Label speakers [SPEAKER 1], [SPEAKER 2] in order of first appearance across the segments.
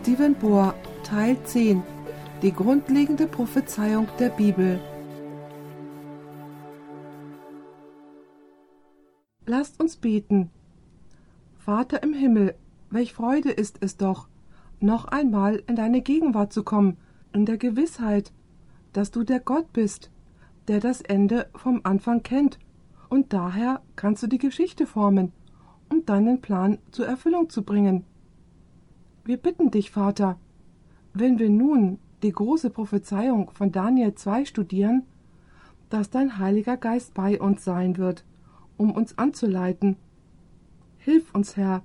[SPEAKER 1] Stephen Bohr Teil 10 Die grundlegende Prophezeiung der Bibel Lasst uns beten. Vater im Himmel, welch Freude ist es doch, noch einmal in deine Gegenwart zu kommen, in der Gewissheit, dass du der Gott bist, der das Ende vom Anfang kennt, und daher kannst du die Geschichte formen, um deinen Plan zur Erfüllung zu bringen. Wir bitten dich, Vater, wenn wir nun die große Prophezeiung von Daniel 2 studieren, dass dein Heiliger Geist bei uns sein wird, um uns anzuleiten. Hilf uns, Herr,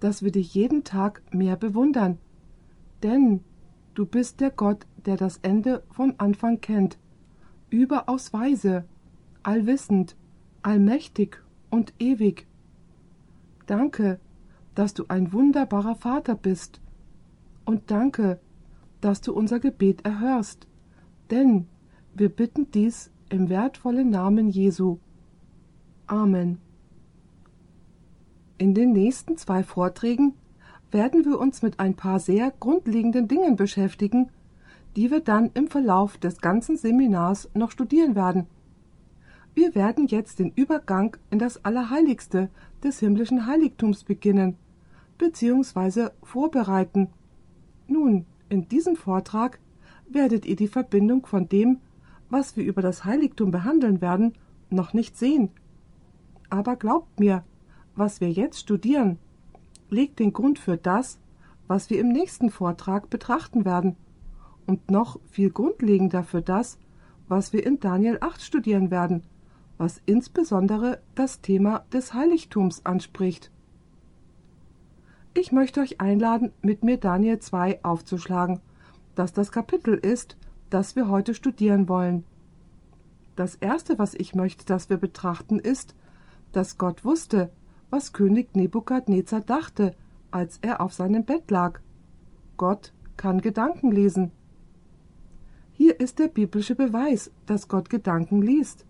[SPEAKER 1] dass wir dich jeden Tag mehr bewundern, denn du bist der Gott, der das Ende vom Anfang kennt, überaus weise, allwissend, allmächtig und ewig. Danke, dass du ein wunderbarer Vater bist. Und danke, dass du unser Gebet erhörst. Denn wir bitten dies im wertvollen Namen Jesu. Amen. In den nächsten zwei Vorträgen werden wir uns mit ein paar sehr grundlegenden Dingen beschäftigen, die wir dann im Verlauf des ganzen Seminars noch studieren werden. Wir werden jetzt den Übergang in das Allerheiligste des himmlischen Heiligtums beginnen bzw. vorbereiten. Nun, in diesem Vortrag werdet ihr die Verbindung von dem, was wir über das Heiligtum behandeln werden, noch nicht sehen. Aber glaubt mir, was wir jetzt studieren, legt den Grund für das, was wir im nächsten Vortrag betrachten werden, und noch viel grundlegender für das, was wir in Daniel 8 studieren werden, was insbesondere das Thema des Heiligtums anspricht. Ich möchte euch einladen, mit mir Daniel 2 aufzuschlagen, das das Kapitel ist, das wir heute studieren wollen. Das erste, was ich möchte, dass wir betrachten, ist, dass Gott wusste, was König Nebukadnezar dachte, als er auf seinem Bett lag. Gott kann Gedanken lesen. Hier ist der biblische Beweis, dass Gott Gedanken liest.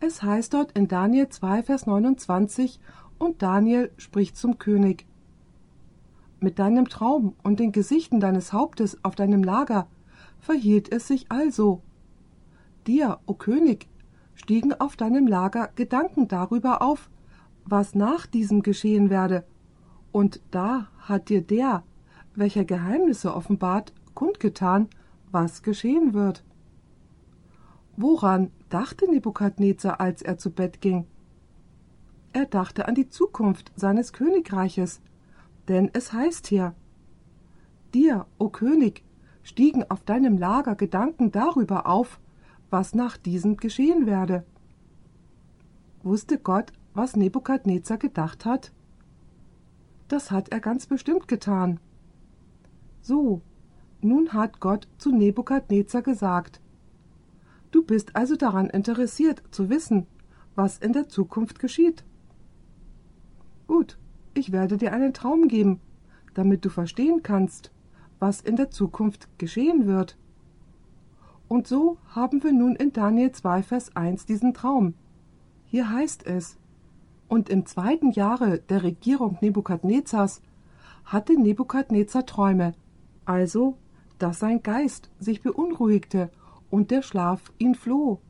[SPEAKER 1] Es heißt dort in Daniel 2, Vers 29, und Daniel spricht zum König mit deinem Traum und den Gesichten deines Hauptes auf deinem Lager verhielt es sich also. Dir, o König, stiegen auf deinem Lager Gedanken darüber auf, was nach diesem geschehen werde, und da hat dir der, welcher Geheimnisse offenbart, kundgetan, was geschehen wird. Woran dachte Nebukadnezar, als er zu Bett ging? Er dachte an die Zukunft seines Königreiches, denn es heißt hier Dir, o König, stiegen auf deinem Lager Gedanken darüber auf, was nach diesem geschehen werde. Wusste Gott, was Nebukadnezar gedacht hat? Das hat er ganz bestimmt getan. So, nun hat Gott zu Nebukadnezar gesagt, Du bist also daran interessiert zu wissen, was in der Zukunft geschieht. Gut, ich werde dir einen Traum geben, damit du verstehen kannst, was in der Zukunft geschehen wird. Und so haben wir nun in Daniel 2, Vers 1 diesen Traum. Hier heißt es, und im zweiten Jahre der Regierung Nebukadnezars hatte Nebukadnezar Träume, also, dass sein Geist sich beunruhigte und der Schlaf ihn floh.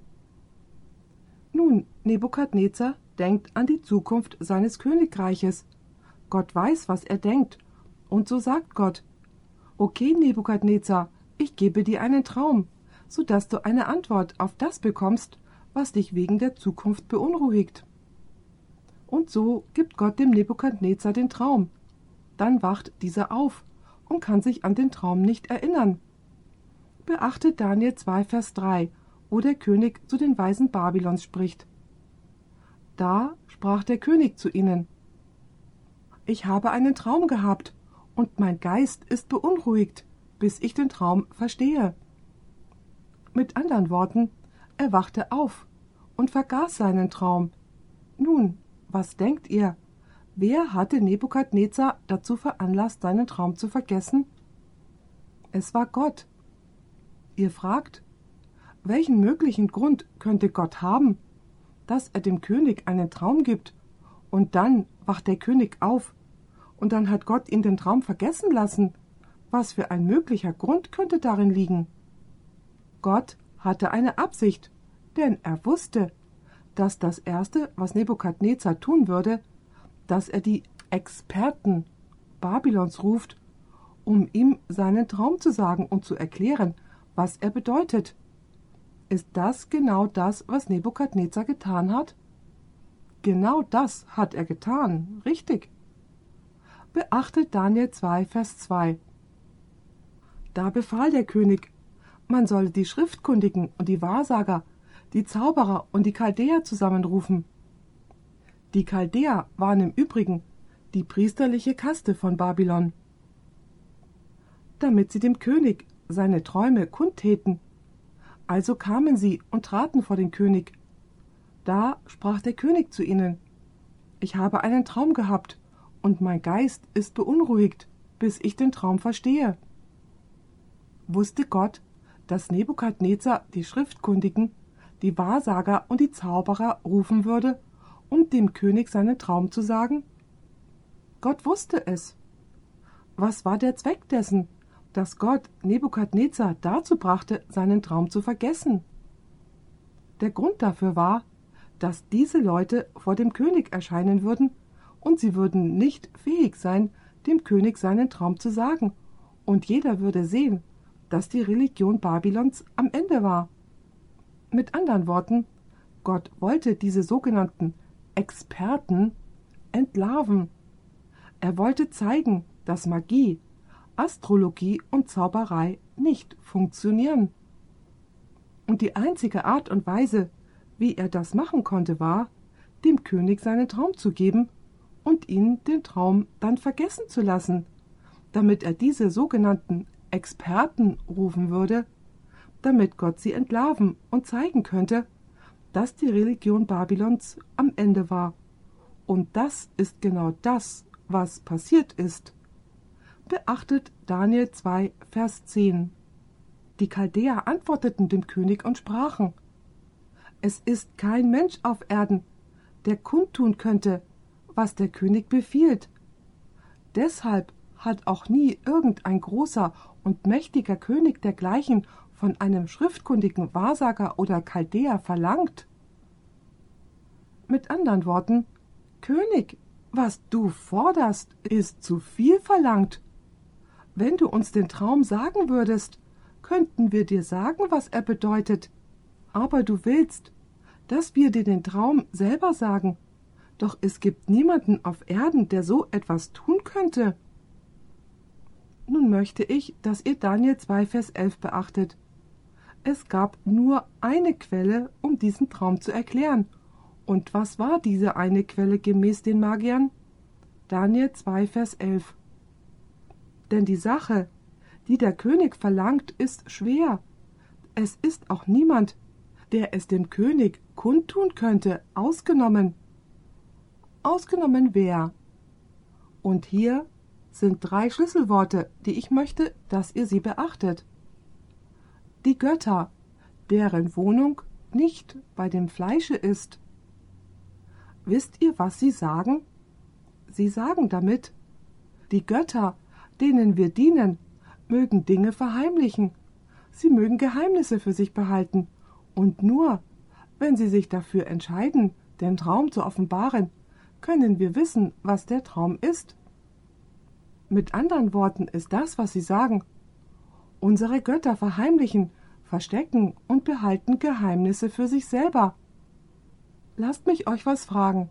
[SPEAKER 1] Nun, Nebukadnezar denkt an die Zukunft seines Königreiches Gott weiß, was er denkt. Und so sagt Gott, Okay, Nebukadnezar, ich gebe dir einen Traum, so dass du eine Antwort auf das bekommst, was dich wegen der Zukunft beunruhigt. Und so gibt Gott dem Nebukadnezar den Traum. Dann wacht dieser auf und kann sich an den Traum nicht erinnern. Beachtet Daniel 2, Vers 3, wo der König zu den Weisen Babylons spricht. Da sprach der König zu ihnen, ich habe einen Traum gehabt, und mein Geist ist beunruhigt, bis ich den Traum verstehe. Mit anderen Worten, er wachte auf und vergaß seinen Traum. Nun, was denkt ihr? Wer hatte Nebukadnezar dazu veranlasst, seinen Traum zu vergessen? Es war Gott. Ihr fragt, welchen möglichen Grund könnte Gott haben, dass er dem König einen Traum gibt, und dann wacht der König auf und dann hat Gott ihn den Traum vergessen lassen. Was für ein möglicher Grund könnte darin liegen? Gott hatte eine Absicht, denn er wusste, dass das Erste, was Nebukadnezar tun würde, dass er die Experten Babylons ruft, um ihm seinen Traum zu sagen und zu erklären, was er bedeutet. Ist das genau das, was Nebukadnezar getan hat? Genau das hat er getan, richtig. Beachtet Daniel 2, Vers 2. Da befahl der König, man solle die Schriftkundigen und die Wahrsager, die Zauberer und die Chaldäer zusammenrufen. Die Chaldäer waren im Übrigen die priesterliche Kaste von Babylon. Damit sie dem König seine Träume kundtäten. Also kamen sie und traten vor den König. Da sprach der König zu ihnen Ich habe einen Traum gehabt, und mein Geist ist beunruhigt, bis ich den Traum verstehe. Wusste Gott, dass Nebukadnezar die Schriftkundigen, die Wahrsager und die Zauberer rufen würde, um dem König seinen Traum zu sagen? Gott wusste es. Was war der Zweck dessen, dass Gott Nebukadnezar dazu brachte, seinen Traum zu vergessen? Der Grund dafür war, dass diese Leute vor dem König erscheinen würden, und sie würden nicht fähig sein, dem König seinen Traum zu sagen, und jeder würde sehen, dass die Religion Babylons am Ende war. Mit anderen Worten, Gott wollte diese sogenannten Experten entlarven. Er wollte zeigen, dass Magie, Astrologie und Zauberei nicht funktionieren. Und die einzige Art und Weise, wie er das machen konnte, war, dem König seinen Traum zu geben und ihn den Traum dann vergessen zu lassen, damit er diese sogenannten Experten rufen würde, damit Gott sie entlarven und zeigen könnte, dass die Religion Babylons am Ende war. Und das ist genau das, was passiert ist. Beachtet Daniel 2, Vers 10. Die Chaldäer antworteten dem König und sprachen: Es ist kein Mensch auf Erden, der kundtun könnte, was der König befiehlt. Deshalb hat auch nie irgendein großer und mächtiger König dergleichen von einem schriftkundigen Wahrsager oder Chaldäer verlangt. Mit anderen Worten, König, was du forderst, ist zu viel verlangt. Wenn du uns den Traum sagen würdest, könnten wir dir sagen, was er bedeutet. Aber du willst, dass wir dir den Traum selber sagen. Doch es gibt niemanden auf Erden, der so etwas tun könnte. Nun möchte ich, dass ihr Daniel 2, Vers 11 beachtet. Es gab nur eine Quelle, um diesen Traum zu erklären. Und was war diese eine Quelle gemäß den Magiern? Daniel 2, Vers 11. Denn die Sache, die der König verlangt, ist schwer. Es ist auch niemand, der es dem König kundtun könnte, ausgenommen. Ausgenommen wer? Und hier sind drei Schlüsselworte, die ich möchte, dass ihr sie beachtet. Die Götter, deren Wohnung nicht bei dem Fleische ist. Wisst ihr, was sie sagen? Sie sagen damit, die Götter, denen wir dienen, mögen Dinge verheimlichen. Sie mögen Geheimnisse für sich behalten. Und nur, wenn sie sich dafür entscheiden, den Traum zu offenbaren, können wir wissen, was der Traum ist. Mit anderen Worten ist das, was sie sagen. Unsere Götter verheimlichen, verstecken und behalten Geheimnisse für sich selber. Lasst mich euch was fragen.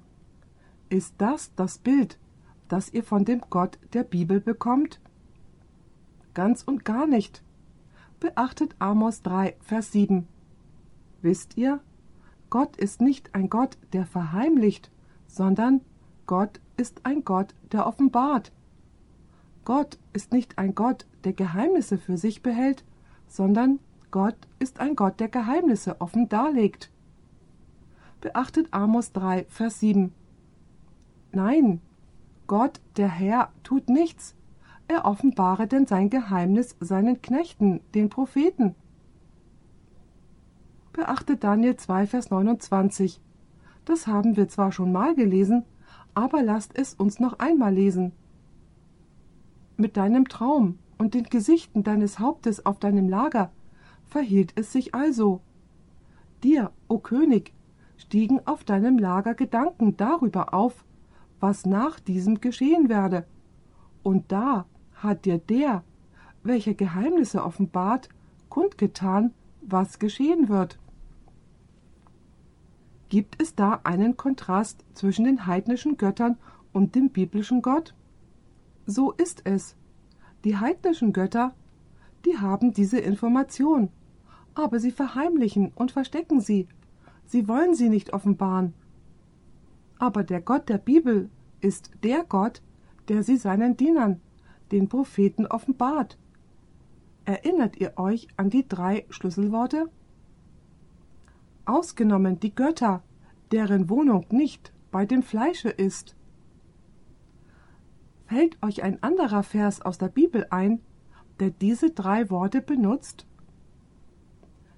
[SPEAKER 1] Ist das das Bild, das ihr von dem Gott der Bibel bekommt? Ganz und gar nicht. Beachtet Amos 3, Vers 7. Wisst ihr, Gott ist nicht ein Gott, der verheimlicht, sondern Gott ist ein Gott, der offenbart. Gott ist nicht ein Gott, der Geheimnisse für sich behält, sondern Gott ist ein Gott, der Geheimnisse offen darlegt. Beachtet Amos 3, Vers 7. Nein, Gott, der Herr, tut nichts. Er offenbare denn sein Geheimnis seinen Knechten, den Propheten. Beachtet Daniel 2, Vers 29. Das haben wir zwar schon mal gelesen, aber lasst es uns noch einmal lesen. mit deinem Traum und den Gesichten deines Hauptes auf deinem Lager verhielt es sich also. Dir, o König, stiegen auf deinem Lager Gedanken darüber auf, was nach diesem geschehen werde. Und da hat dir der, welcher Geheimnisse offenbart, kundgetan, was geschehen wird. Gibt es da einen Kontrast zwischen den heidnischen Göttern und dem biblischen Gott? So ist es. Die heidnischen Götter, die haben diese Information, aber sie verheimlichen und verstecken sie. Sie wollen sie nicht offenbaren. Aber der Gott der Bibel ist der Gott, der sie seinen Dienern, den Propheten, offenbart. Erinnert ihr euch an die drei Schlüsselworte? Ausgenommen die Götter, deren Wohnung nicht bei dem Fleische ist. Fällt euch ein anderer Vers aus der Bibel ein, der diese drei Worte benutzt?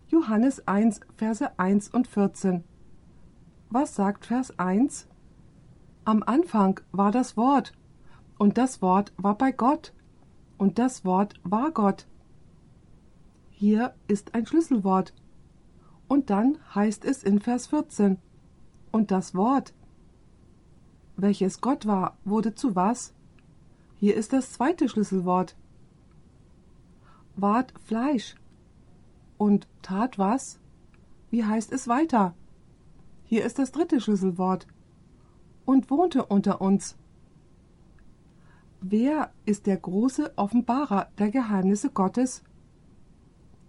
[SPEAKER 1] Johannes 1, Verse 1 und 14. Was sagt Vers 1? Am Anfang war das Wort, und das Wort war bei Gott, und das Wort war Gott. Hier ist ein Schlüsselwort. Und dann heißt es in Vers 14, und das Wort, welches Gott war, wurde zu was? Hier ist das zweite Schlüsselwort. Ward Fleisch. Und tat was? Wie heißt es weiter? Hier ist das dritte Schlüsselwort und wohnte unter uns. Wer ist der große Offenbarer der Geheimnisse Gottes?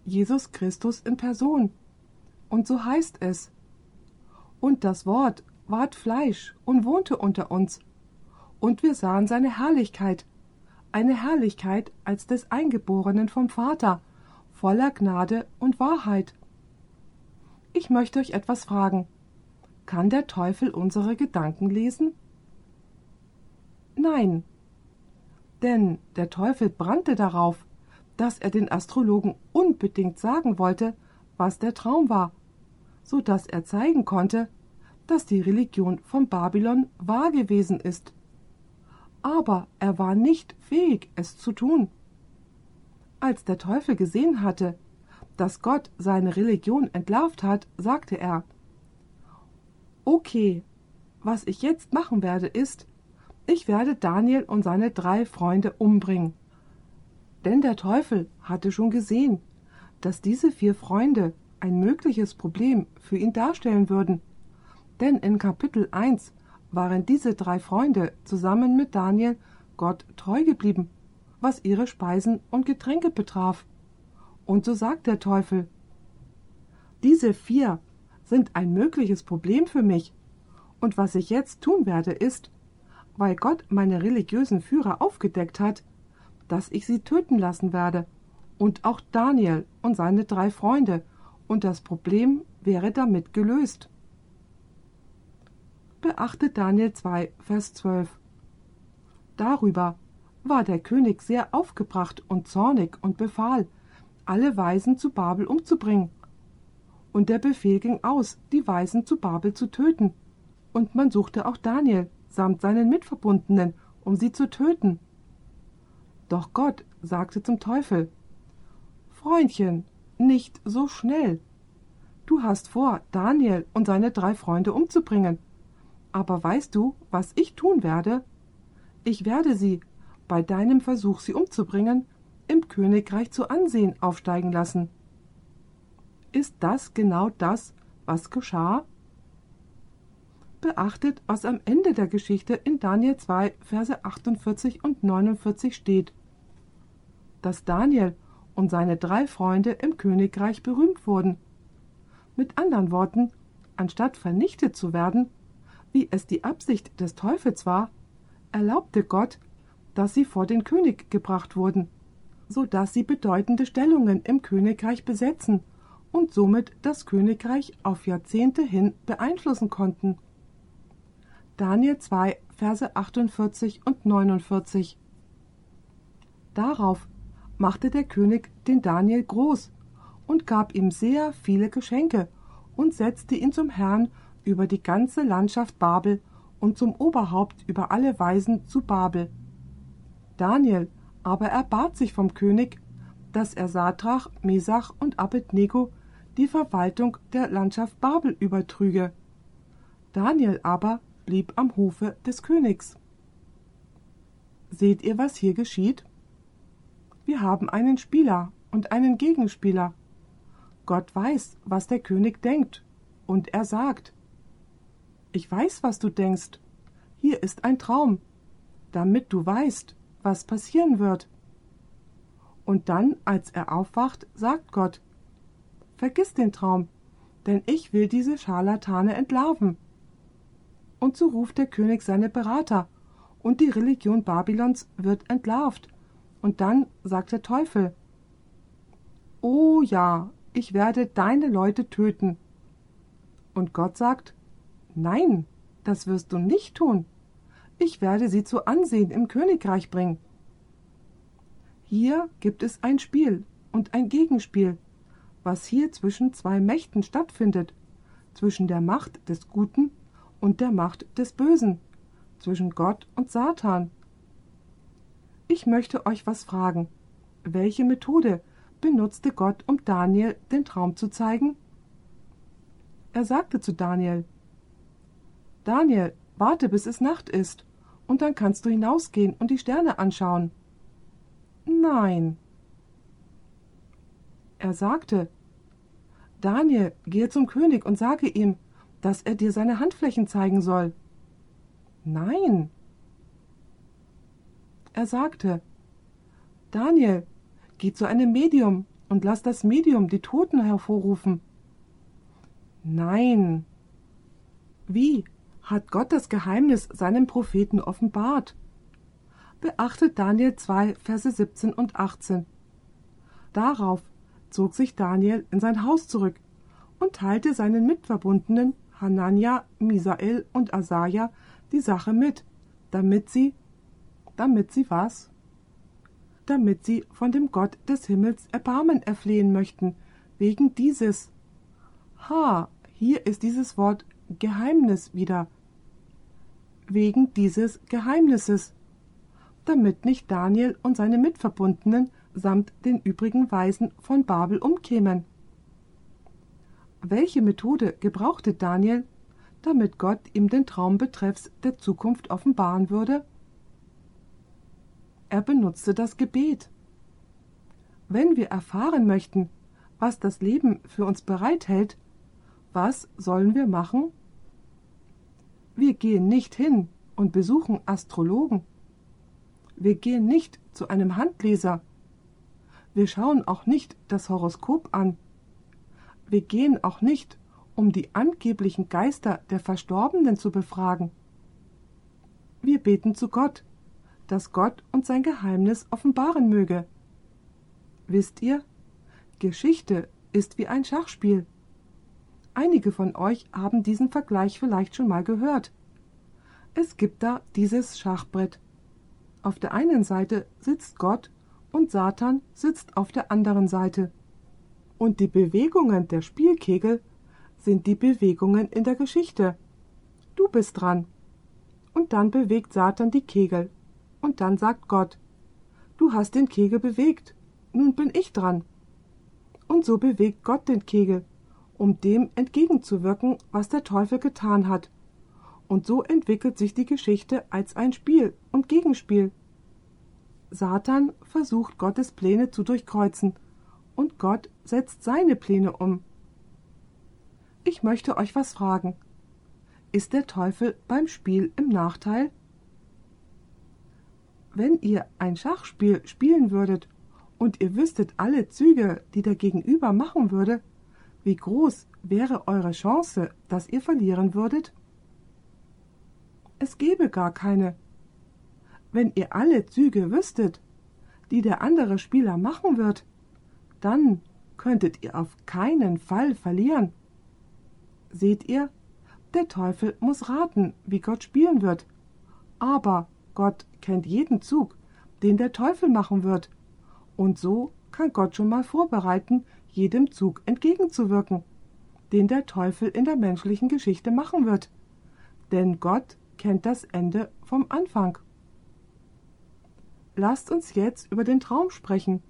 [SPEAKER 1] Jesus Christus in Person. Und so heißt es. Und das Wort ward Fleisch und wohnte unter uns. Und wir sahen seine Herrlichkeit, eine Herrlichkeit als des Eingeborenen vom Vater, voller Gnade und Wahrheit. Ich möchte euch etwas fragen. Kann der Teufel unsere Gedanken lesen? Nein. Denn der Teufel brannte darauf, dass er den Astrologen unbedingt sagen wollte, was der Traum war, so dass er zeigen konnte, dass die Religion von Babylon wahr gewesen ist. Aber er war nicht fähig, es zu tun. Als der Teufel gesehen hatte, dass Gott seine Religion entlarvt hat, sagte er Okay, was ich jetzt machen werde, ist, ich werde Daniel und seine drei Freunde umbringen. Denn der Teufel hatte schon gesehen, dass diese vier Freunde ein mögliches Problem für ihn darstellen würden. Denn in Kapitel 1 waren diese drei Freunde zusammen mit Daniel Gott treu geblieben, was ihre Speisen und Getränke betraf. Und so sagt der Teufel, diese vier sind ein mögliches Problem für mich. Und was ich jetzt tun werde, ist, weil Gott meine religiösen Führer aufgedeckt hat, dass ich sie töten lassen werde, und auch Daniel und seine drei Freunde, und das Problem wäre damit gelöst. Beachtet Daniel 2, Vers 12. Darüber war der König sehr aufgebracht und zornig und befahl, alle Weisen zu Babel umzubringen und der Befehl ging aus, die Weisen zu Babel zu töten. Und man suchte auch Daniel samt seinen Mitverbundenen, um sie zu töten. Doch Gott sagte zum Teufel Freundchen, nicht so schnell. Du hast vor, Daniel und seine drei Freunde umzubringen. Aber weißt du, was ich tun werde? Ich werde sie, bei deinem Versuch, sie umzubringen, im Königreich zu Ansehen aufsteigen lassen. Ist das genau das, was geschah? Beachtet, was am Ende der Geschichte in Daniel 2, Verse 48 und 49 steht. Dass Daniel und seine drei Freunde im Königreich berühmt wurden. Mit anderen Worten, anstatt vernichtet zu werden, wie es die Absicht des Teufels war, erlaubte Gott, dass sie vor den König gebracht wurden, so dass sie bedeutende Stellungen im Königreich besetzen und somit das Königreich auf Jahrzehnte hin beeinflussen konnten. Daniel 2, Verse 48 und 49. Darauf machte der König den Daniel groß und gab ihm sehr viele Geschenke und setzte ihn zum Herrn über die ganze Landschaft Babel und zum Oberhaupt über alle Weisen zu Babel. Daniel aber er bat sich vom König, dass er Sadrach, Mesach und Abednego die Verwaltung der Landschaft Babel übertrüge. Daniel aber blieb am Hofe des Königs. Seht ihr, was hier geschieht? Wir haben einen Spieler und einen Gegenspieler. Gott weiß, was der König denkt, und er sagt Ich weiß, was du denkst. Hier ist ein Traum, damit du weißt, was passieren wird. Und dann, als er aufwacht, sagt Gott Vergiss den Traum, denn ich will diese Scharlatane entlarven. Und so ruft der König seine Berater, und die Religion Babylons wird entlarvt. Und dann sagt der Teufel Oh ja, ich werde deine Leute töten. Und Gott sagt Nein, das wirst du nicht tun. Ich werde sie zu Ansehen im Königreich bringen. Hier gibt es ein Spiel und ein Gegenspiel, was hier zwischen zwei Mächten stattfindet, zwischen der Macht des Guten und der Macht des Bösen, zwischen Gott und Satan. Ich möchte euch was fragen. Welche Methode benutzte Gott, um Daniel den Traum zu zeigen? Er sagte zu Daniel Daniel, warte, bis es Nacht ist, und dann kannst du hinausgehen und die Sterne anschauen. Nein. Er sagte, Daniel, gehe zum König und sage ihm, dass er dir seine Handflächen zeigen soll. Nein. Er sagte, Daniel, geh zu einem Medium und lass das Medium die Toten hervorrufen. Nein. Wie hat Gott das Geheimnis seinem Propheten offenbart? beachtet Daniel 2, Verse 17 und 18. Darauf zog sich Daniel in sein Haus zurück und teilte seinen Mitverbundenen Hanania, Misael und Asaja die Sache mit, damit sie, damit sie was? Damit sie von dem Gott des Himmels Erbarmen erflehen möchten, wegen dieses. Ha, hier ist dieses Wort Geheimnis wieder. Wegen dieses Geheimnisses damit nicht Daniel und seine Mitverbundenen samt den übrigen Weisen von Babel umkämen. Welche Methode gebrauchte Daniel, damit Gott ihm den Traum betreffs der Zukunft offenbaren würde? Er benutzte das Gebet. Wenn wir erfahren möchten, was das Leben für uns bereithält, was sollen wir machen? Wir gehen nicht hin und besuchen Astrologen. Wir gehen nicht zu einem Handleser. Wir schauen auch nicht das Horoskop an. Wir gehen auch nicht, um die angeblichen Geister der Verstorbenen zu befragen. Wir beten zu Gott, dass Gott uns sein Geheimnis offenbaren möge. Wisst ihr, Geschichte ist wie ein Schachspiel. Einige von euch haben diesen Vergleich vielleicht schon mal gehört. Es gibt da dieses Schachbrett auf der einen Seite sitzt Gott und Satan sitzt auf der anderen Seite. Und die Bewegungen der Spielkegel sind die Bewegungen in der Geschichte. Du bist dran. Und dann bewegt Satan die Kegel. Und dann sagt Gott, du hast den Kegel bewegt, nun bin ich dran. Und so bewegt Gott den Kegel, um dem entgegenzuwirken, was der Teufel getan hat. Und so entwickelt sich die Geschichte als ein Spiel und Gegenspiel. Satan versucht Gottes Pläne zu durchkreuzen, und Gott setzt seine Pläne um. Ich möchte euch was fragen. Ist der Teufel beim Spiel im Nachteil? Wenn ihr ein Schachspiel spielen würdet und ihr wüsstet alle Züge, die der Gegenüber machen würde, wie groß wäre eure Chance, dass ihr verlieren würdet? Es gäbe gar keine. Wenn ihr alle Züge wüsstet, die der andere Spieler machen wird, dann könntet ihr auf keinen Fall verlieren. Seht ihr, der Teufel muss raten, wie Gott spielen wird. Aber Gott kennt jeden Zug, den der Teufel machen wird. Und so kann Gott schon mal vorbereiten, jedem Zug entgegenzuwirken, den der Teufel in der menschlichen Geschichte machen wird. Denn Gott kennt das Ende vom Anfang. lasst uns jetzt über den Traum sprechen.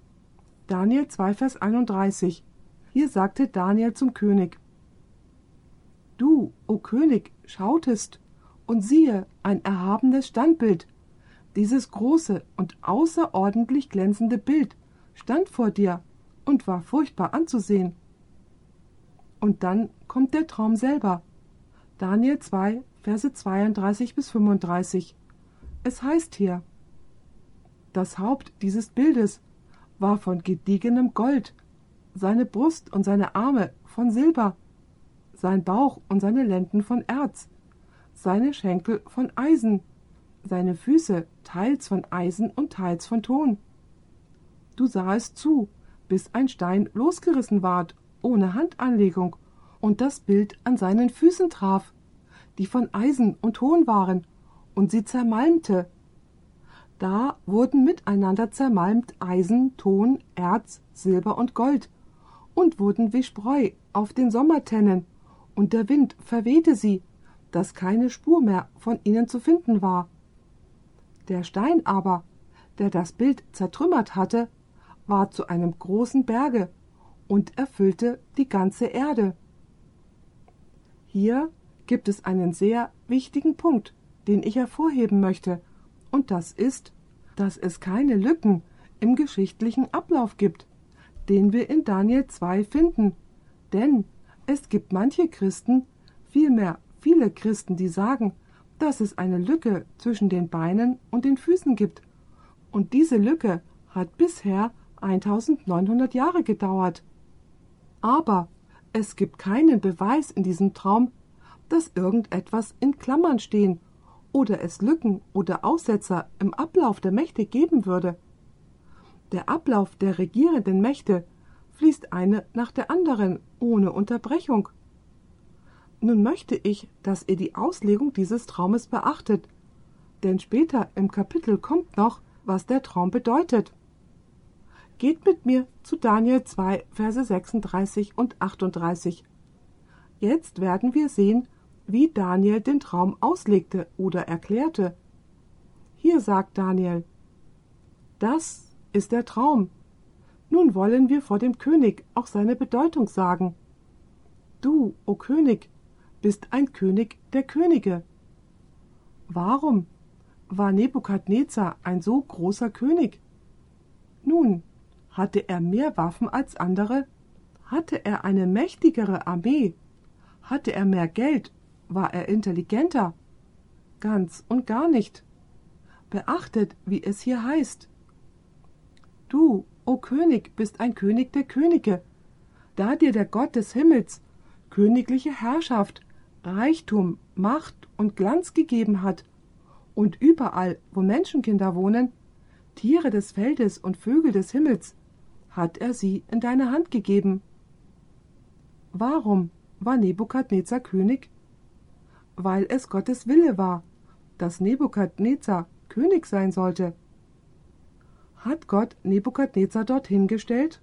[SPEAKER 1] Daniel 2, Vers 31. Hier sagte Daniel zum König: Du, o König, schautest, und siehe, ein erhabenes Standbild. Dieses große und außerordentlich glänzende Bild stand vor dir und war furchtbar anzusehen. Und dann kommt der Traum selber. Daniel 2, Verse 32 bis 35. Es heißt hier, das Haupt dieses Bildes war von gediegenem Gold, seine Brust und seine Arme von Silber, sein Bauch und seine Lenden von Erz, seine Schenkel von Eisen, seine Füße teils von Eisen und teils von Ton. Du sahest zu, bis ein Stein losgerissen ward, ohne Handanlegung, und das Bild an seinen Füßen traf, die von Eisen und Ton waren, und sie zermalmte. Da wurden miteinander zermalmt Eisen, Ton, Erz, Silber und Gold, und wurden wie Spreu auf den Sommertennen, und der Wind verwehte sie, dass keine Spur mehr von ihnen zu finden war. Der Stein aber, der das Bild zertrümmert hatte, war zu einem großen Berge und erfüllte die ganze Erde. Hier gibt es einen sehr wichtigen Punkt, den ich hervorheben möchte, und das ist, dass es keine Lücken im geschichtlichen Ablauf gibt, den wir in Daniel 2 finden, denn es gibt manche Christen, vielmehr viele Christen, die sagen, dass es eine Lücke zwischen den Beinen und den Füßen gibt, und diese Lücke hat bisher 1900 Jahre gedauert. Aber es gibt keinen Beweis in diesem Traum, dass irgendetwas in Klammern stehen oder es Lücken oder Aussetzer im Ablauf der Mächte geben würde. Der Ablauf der regierenden Mächte fließt eine nach der anderen ohne Unterbrechung. Nun möchte ich, dass ihr die Auslegung dieses Traumes beachtet, denn später im Kapitel kommt noch, was der Traum bedeutet. Geht mit mir zu Daniel 2, Verse 36 und 38. Jetzt werden wir sehen, wie Daniel den Traum auslegte oder erklärte. Hier sagt Daniel, das ist der Traum. Nun wollen wir vor dem König auch seine Bedeutung sagen. Du, o König, bist ein König der Könige. Warum war Nebukadnezar ein so großer König? Nun, hatte er mehr Waffen als andere? Hatte er eine mächtigere Armee? Hatte er mehr Geld? War er intelligenter? Ganz und gar nicht. Beachtet, wie es hier heißt. Du, o König, bist ein König der Könige, da dir der Gott des Himmels königliche Herrschaft, Reichtum, Macht und Glanz gegeben hat, und überall, wo Menschenkinder wohnen, Tiere des Feldes und Vögel des Himmels, hat er sie in deine Hand gegeben. Warum war Nebukadnezar König? Weil es Gottes Wille war, dass Nebukadnezar König sein sollte. Hat Gott Nebukadnezar dorthin gestellt?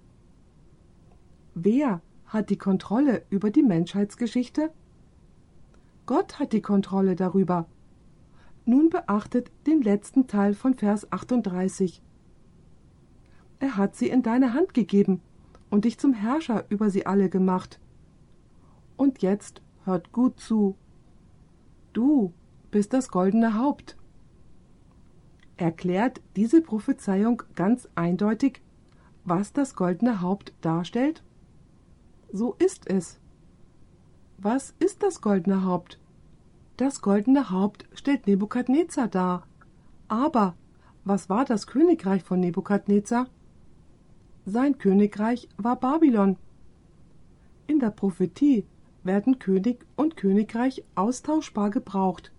[SPEAKER 1] Wer hat die Kontrolle über die Menschheitsgeschichte? Gott hat die Kontrolle darüber. Nun beachtet den letzten Teil von Vers 38 er hat sie in deine Hand gegeben und dich zum Herrscher über sie alle gemacht. Und jetzt hört gut zu. Du bist das goldene Haupt. Erklärt diese Prophezeiung ganz eindeutig, was das goldene Haupt darstellt? So ist es. Was ist das goldene Haupt? Das goldene Haupt stellt Nebukadnezar dar. Aber was war das Königreich von Nebukadnezar? Sein Königreich war Babylon. In der Prophetie werden König und Königreich austauschbar gebraucht.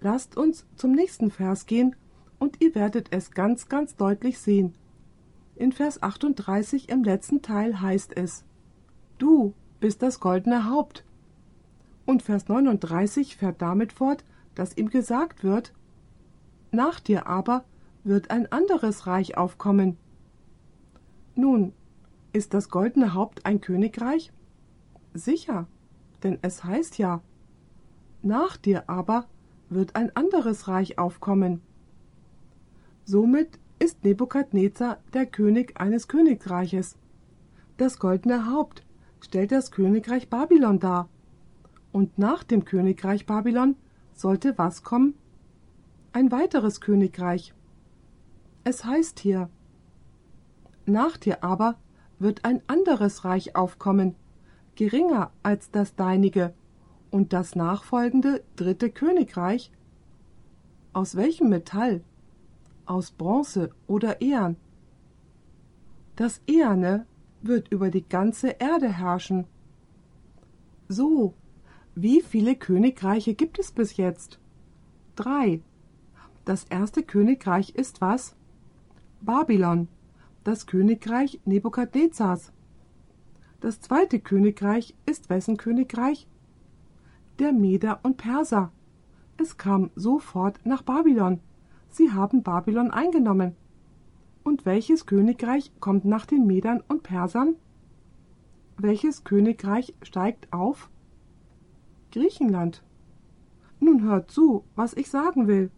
[SPEAKER 1] Lasst uns zum nächsten Vers gehen und ihr werdet es ganz, ganz deutlich sehen. In Vers 38 im letzten Teil heißt es: Du bist das goldene Haupt. Und Vers 39 fährt damit fort, dass ihm gesagt wird: Nach dir aber wird ein anderes Reich aufkommen, nun, ist das goldene Haupt ein Königreich? Sicher, denn es heißt ja, nach dir aber wird ein anderes Reich aufkommen. Somit ist Nebukadnezar der König eines Königreiches. Das goldene Haupt stellt das Königreich Babylon dar. Und nach dem Königreich Babylon sollte was kommen? Ein weiteres Königreich. Es heißt hier, nach dir aber wird ein anderes Reich aufkommen, geringer als das deinige, und das nachfolgende dritte Königreich. Aus welchem Metall? Aus Bronze oder Ehren? Das Eherne wird über die ganze Erde herrschen. So, wie viele Königreiche gibt es bis jetzt? Drei. Das erste Königreich ist was? Babylon, das Königreich Nebukadnezars. Das zweite Königreich ist wessen Königreich? Der Meder und Perser. Es kam sofort nach Babylon. Sie haben Babylon eingenommen. Und welches Königreich kommt nach den Medern und Persern? Welches Königreich steigt auf? Griechenland. Nun hört zu, was ich sagen will.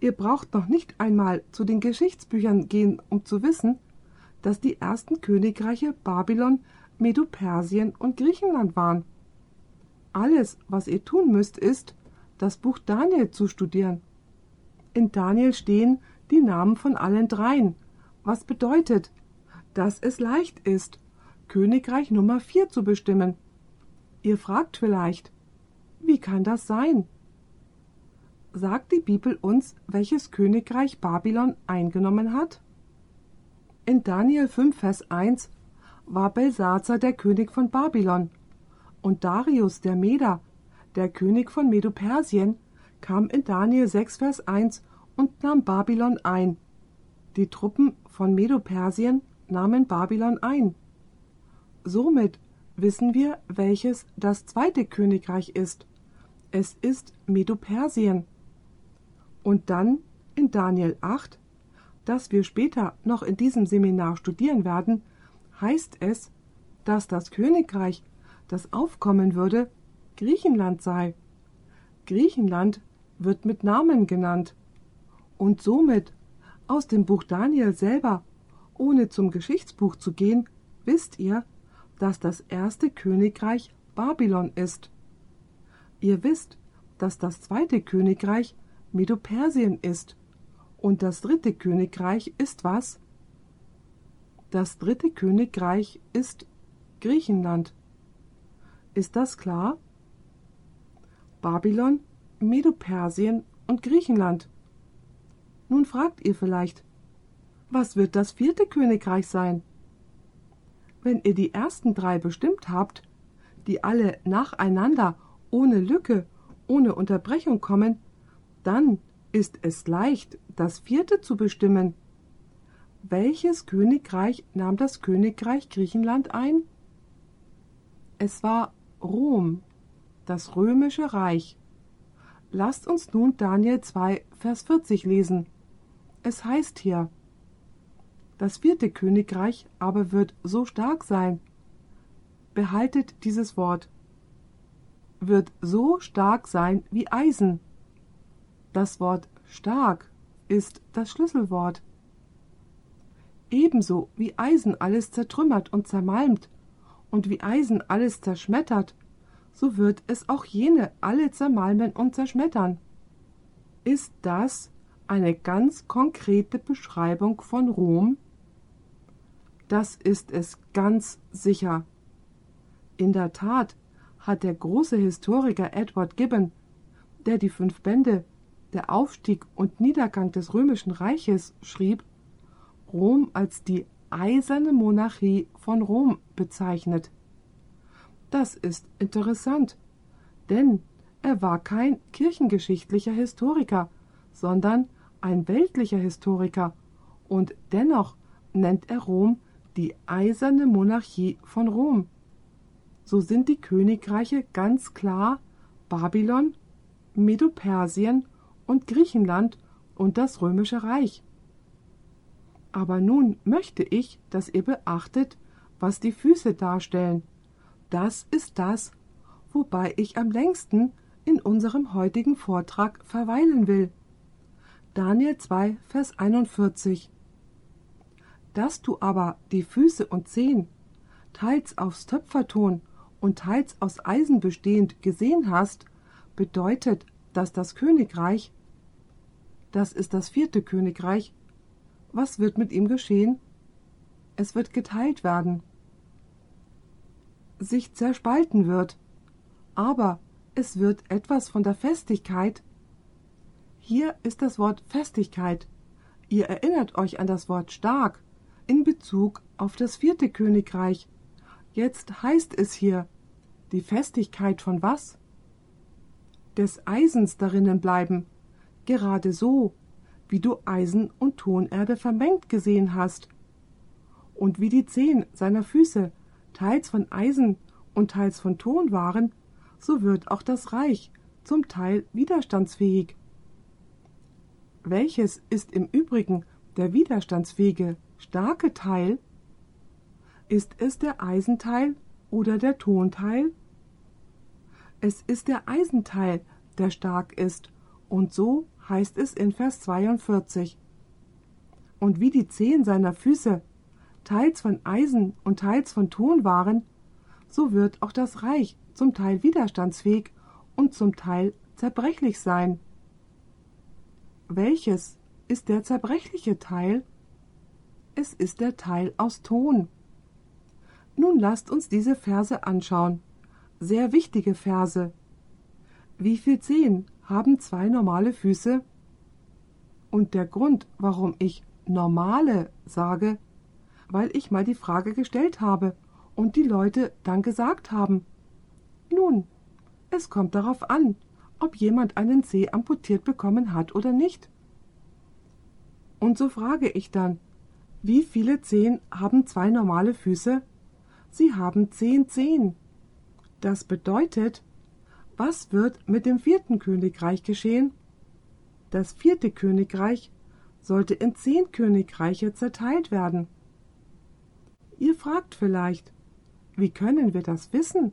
[SPEAKER 1] Ihr braucht noch nicht einmal zu den Geschichtsbüchern gehen, um zu wissen, dass die ersten Königreiche Babylon, Medo-Persien und Griechenland waren. Alles, was ihr tun müsst, ist, das Buch Daniel zu studieren. In Daniel stehen die Namen von allen dreien, was bedeutet, dass es leicht ist, Königreich Nummer vier zu bestimmen. Ihr fragt vielleicht, wie kann das sein? Sagt die Bibel uns, welches Königreich Babylon eingenommen hat? In Daniel 5, Vers 1 war Belsazar der König von Babylon und Darius der Meder, der König von Medo-Persien, kam in Daniel 6, Vers 1 und nahm Babylon ein. Die Truppen von Medo-Persien nahmen Babylon ein. Somit wissen wir, welches das zweite Königreich ist. Es ist Medo-Persien. Und dann in Daniel 8, das wir später noch in diesem Seminar studieren werden, heißt es, dass das Königreich, das aufkommen würde, Griechenland sei. Griechenland wird mit Namen genannt. Und somit aus dem Buch Daniel selber, ohne zum Geschichtsbuch zu gehen, wisst ihr, dass das erste Königreich Babylon ist. Ihr wisst, dass das zweite Königreich Medo-Persien ist. Und das dritte Königreich ist was? Das dritte Königreich ist Griechenland. Ist das klar? Babylon, Medo-Persien und Griechenland. Nun fragt ihr vielleicht, was wird das vierte Königreich sein? Wenn ihr die ersten drei bestimmt habt, die alle nacheinander, ohne Lücke, ohne Unterbrechung kommen, dann ist es leicht, das vierte zu bestimmen. Welches Königreich nahm das Königreich Griechenland ein? Es war Rom, das römische Reich. Lasst uns nun Daniel 2, Vers 40 lesen. Es heißt hier, das vierte Königreich aber wird so stark sein. Behaltet dieses Wort. Wird so stark sein wie Eisen das Wort stark ist das Schlüsselwort. Ebenso wie Eisen alles zertrümmert und zermalmt und wie Eisen alles zerschmettert, so wird es auch jene alle zermalmen und zerschmettern. Ist das eine ganz konkrete Beschreibung von Rom? Das ist es ganz sicher. In der Tat hat der große Historiker Edward Gibbon, der die fünf Bände der Aufstieg und Niedergang des römischen Reiches schrieb, Rom als die eiserne Monarchie von Rom bezeichnet. Das ist interessant, denn er war kein kirchengeschichtlicher Historiker, sondern ein weltlicher Historiker, und dennoch nennt er Rom die eiserne Monarchie von Rom. So sind die Königreiche ganz klar Babylon, Medo-Persien und Griechenland und das römische Reich. Aber nun möchte ich, dass ihr beachtet, was die Füße darstellen. Das ist das, wobei ich am längsten in unserem heutigen Vortrag verweilen will. Daniel 2, Vers 41. Dass du aber die Füße und Zehen teils aus Töpferton und teils aus Eisen bestehend gesehen hast, bedeutet, dass das Königreich, das ist das vierte Königreich, was wird mit ihm geschehen? Es wird geteilt werden, sich zerspalten wird, aber es wird etwas von der Festigkeit. Hier ist das Wort Festigkeit. Ihr erinnert euch an das Wort stark in Bezug auf das vierte Königreich. Jetzt heißt es hier die Festigkeit von was? Des Eisens darinnen bleiben, gerade so, wie du Eisen und Tonerde vermengt gesehen hast. Und wie die Zehen seiner Füße teils von Eisen und teils von Ton waren, so wird auch das Reich zum Teil widerstandsfähig. Welches ist im Übrigen der widerstandsfähige, starke Teil? Ist es der Eisenteil oder der Tonteil? Es ist der Eisenteil, der stark ist, und so heißt es in Vers 42. Und wie die Zehen seiner Füße teils von Eisen und teils von Ton waren, so wird auch das Reich zum Teil widerstandsfähig und zum Teil zerbrechlich sein. Welches ist der zerbrechliche Teil? Es ist der Teil aus Ton. Nun lasst uns diese Verse anschauen. Sehr wichtige Verse. Wie viel Zehen haben zwei normale Füße? Und der Grund, warum ich normale sage, weil ich mal die Frage gestellt habe und die Leute dann gesagt haben. Nun, es kommt darauf an, ob jemand einen Zeh amputiert bekommen hat oder nicht. Und so frage ich dann, wie viele Zehen haben zwei normale Füße? Sie haben zehn Zehen. Das bedeutet, was wird mit dem vierten Königreich geschehen? Das vierte Königreich sollte in zehn Königreiche zerteilt werden. Ihr fragt vielleicht, wie können wir das wissen?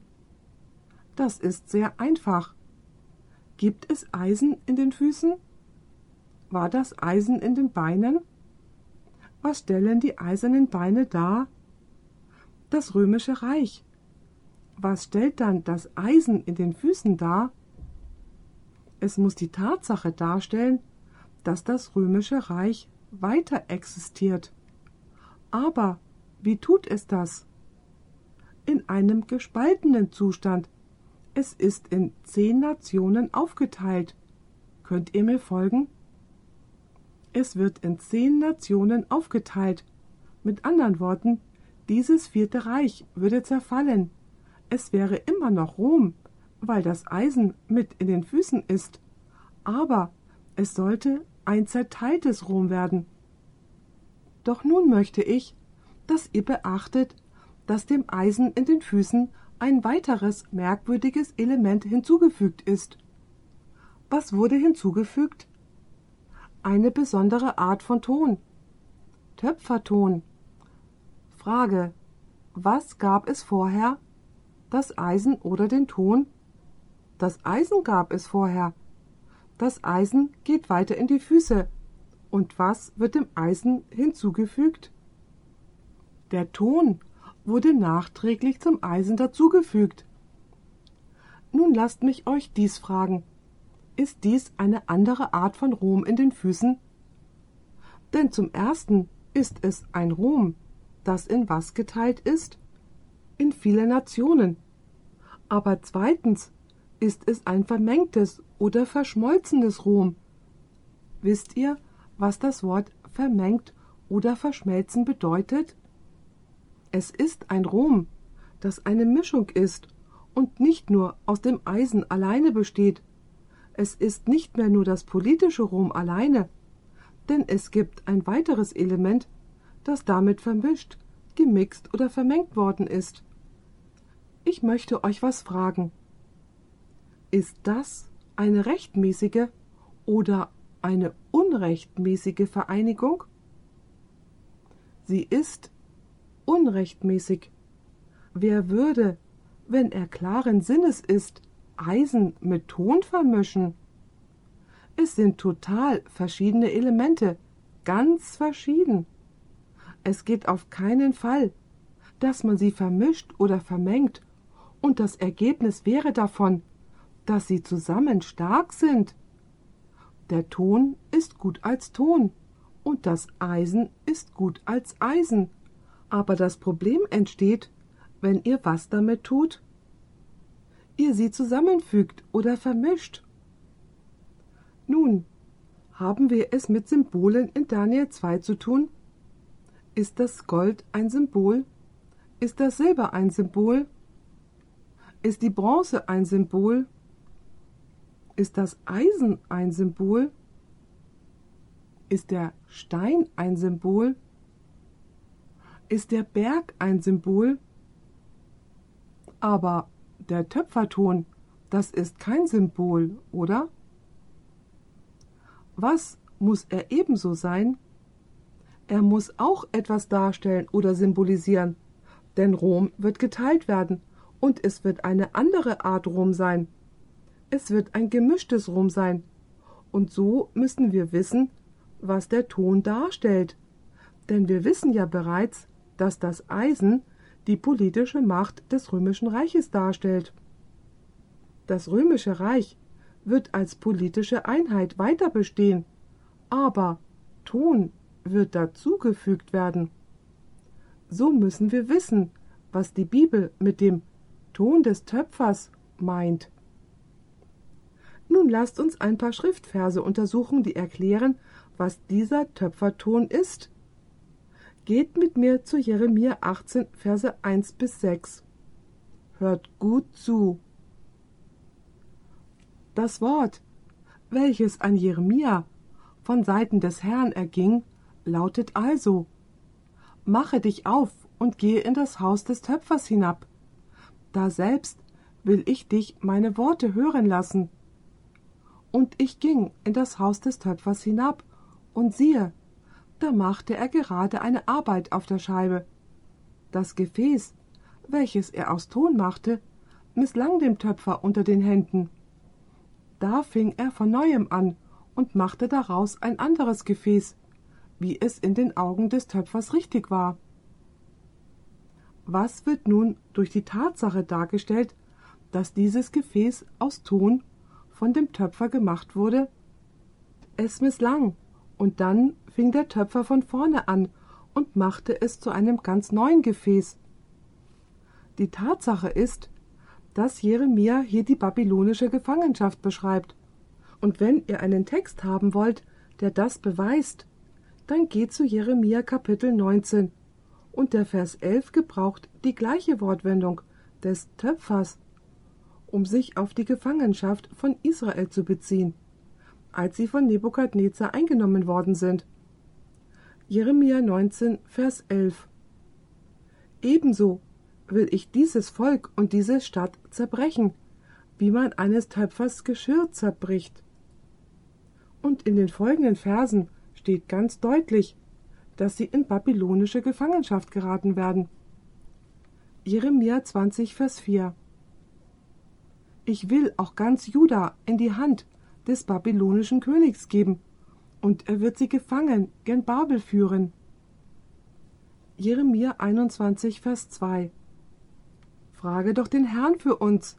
[SPEAKER 1] Das ist sehr einfach. Gibt es Eisen in den Füßen? War das Eisen in den Beinen? Was stellen die eisernen Beine dar? das römische Reich. Was stellt dann das Eisen in den Füßen dar? Es muss die Tatsache darstellen, dass das römische Reich weiter existiert. Aber wie tut es das? In einem gespaltenen Zustand. Es ist in zehn Nationen aufgeteilt. Könnt ihr mir folgen? Es wird in zehn Nationen aufgeteilt. Mit anderen Worten, dieses vierte Reich würde zerfallen. Es wäre immer noch Rom, weil das Eisen mit in den Füßen ist. Aber es sollte ein zerteiltes Rom werden. Doch nun möchte ich, dass ihr beachtet, dass dem Eisen in den Füßen ein weiteres merkwürdiges Element hinzugefügt ist. Was wurde hinzugefügt? Eine besondere Art von Ton. Töpferton. Frage. Was gab es vorher? Das Eisen oder den Ton? Das Eisen gab es vorher. Das Eisen geht weiter in die Füße. Und was wird dem Eisen hinzugefügt? Der Ton wurde nachträglich zum Eisen dazugefügt. Nun lasst mich euch dies fragen. Ist dies eine andere Art von Rom in den Füßen? Denn zum ersten ist es ein Rom, das in was geteilt ist? In viele Nationen. Aber zweitens ist es ein vermengtes oder verschmolzenes Rom. Wisst ihr, was das Wort vermengt oder verschmelzen bedeutet? Es ist ein Rom, das eine Mischung ist und nicht nur aus dem Eisen alleine besteht. Es ist nicht mehr nur das politische Rom alleine, denn es gibt ein weiteres Element, das damit vermischt, gemixt oder vermengt worden ist. Ich möchte euch was fragen. Ist das eine rechtmäßige oder eine unrechtmäßige Vereinigung? Sie ist unrechtmäßig. Wer würde, wenn er klaren Sinnes ist, Eisen mit Ton vermischen? Es sind total verschiedene Elemente, ganz verschieden. Es geht auf keinen Fall, dass man sie vermischt oder vermengt, und das Ergebnis wäre davon, dass sie zusammen stark sind. Der Ton ist gut als Ton und das Eisen ist gut als Eisen. Aber das Problem entsteht, wenn ihr was damit tut? Ihr sie zusammenfügt oder vermischt. Nun, haben wir es mit Symbolen in Daniel 2 zu tun? Ist das Gold ein Symbol? Ist das Silber ein Symbol? Ist die Bronze ein Symbol? Ist das Eisen ein Symbol? Ist der Stein ein Symbol? Ist der Berg ein Symbol? Aber der Töpferton, das ist kein Symbol, oder? Was muss er ebenso sein? Er muss auch etwas darstellen oder symbolisieren, denn Rom wird geteilt werden und es wird eine andere Art Rom sein. Es wird ein gemischtes Rom sein. Und so müssen wir wissen, was der Ton darstellt. Denn wir wissen ja bereits, dass das Eisen die politische Macht des römischen Reiches darstellt. Das römische Reich wird als politische Einheit weiter bestehen, aber Ton wird dazugefügt werden. So müssen wir wissen, was die Bibel mit dem Ton des Töpfers meint. Nun lasst uns ein paar Schriftverse untersuchen, die erklären, was dieser Töpferton ist. Geht mit mir zu Jeremia 18, Verse 1 bis 6. Hört gut zu. Das Wort, welches an Jeremia von Seiten des Herrn erging, lautet also Mache dich auf und gehe in das Haus des Töpfers hinab da selbst will ich dich meine Worte hören lassen. Und ich ging in das Haus des Töpfers hinab, und siehe, da machte er gerade eine Arbeit auf der Scheibe. Das Gefäß, welches er aus Ton machte, misslang dem Töpfer unter den Händen. Da fing er von neuem an und machte daraus ein anderes Gefäß, wie es in den Augen des Töpfers richtig war. Was wird nun durch die Tatsache dargestellt, dass dieses Gefäß aus Ton von dem Töpfer gemacht wurde? Es misslang, und dann fing der Töpfer von vorne an und machte es zu einem ganz neuen Gefäß. Die Tatsache ist, dass Jeremia hier die babylonische Gefangenschaft beschreibt. Und wenn ihr einen Text haben wollt, der das beweist, dann geht zu Jeremia Kapitel 19 und der Vers 11 gebraucht die gleiche Wortwendung des Töpfers, um sich auf die Gefangenschaft von Israel zu beziehen, als sie von Nebukadnezar eingenommen worden sind. Jeremia 19, Vers 11 Ebenso will ich dieses Volk und diese Stadt zerbrechen, wie man eines Töpfers Geschirr zerbricht. Und in den folgenden Versen steht ganz deutlich, dass sie in babylonische Gefangenschaft geraten werden. Jeremia 20, Vers 4 Ich will auch ganz Juda in die Hand des babylonischen Königs geben, und er wird sie gefangen gen Babel führen. Jeremia 21, Vers 2 Frage doch den Herrn für uns,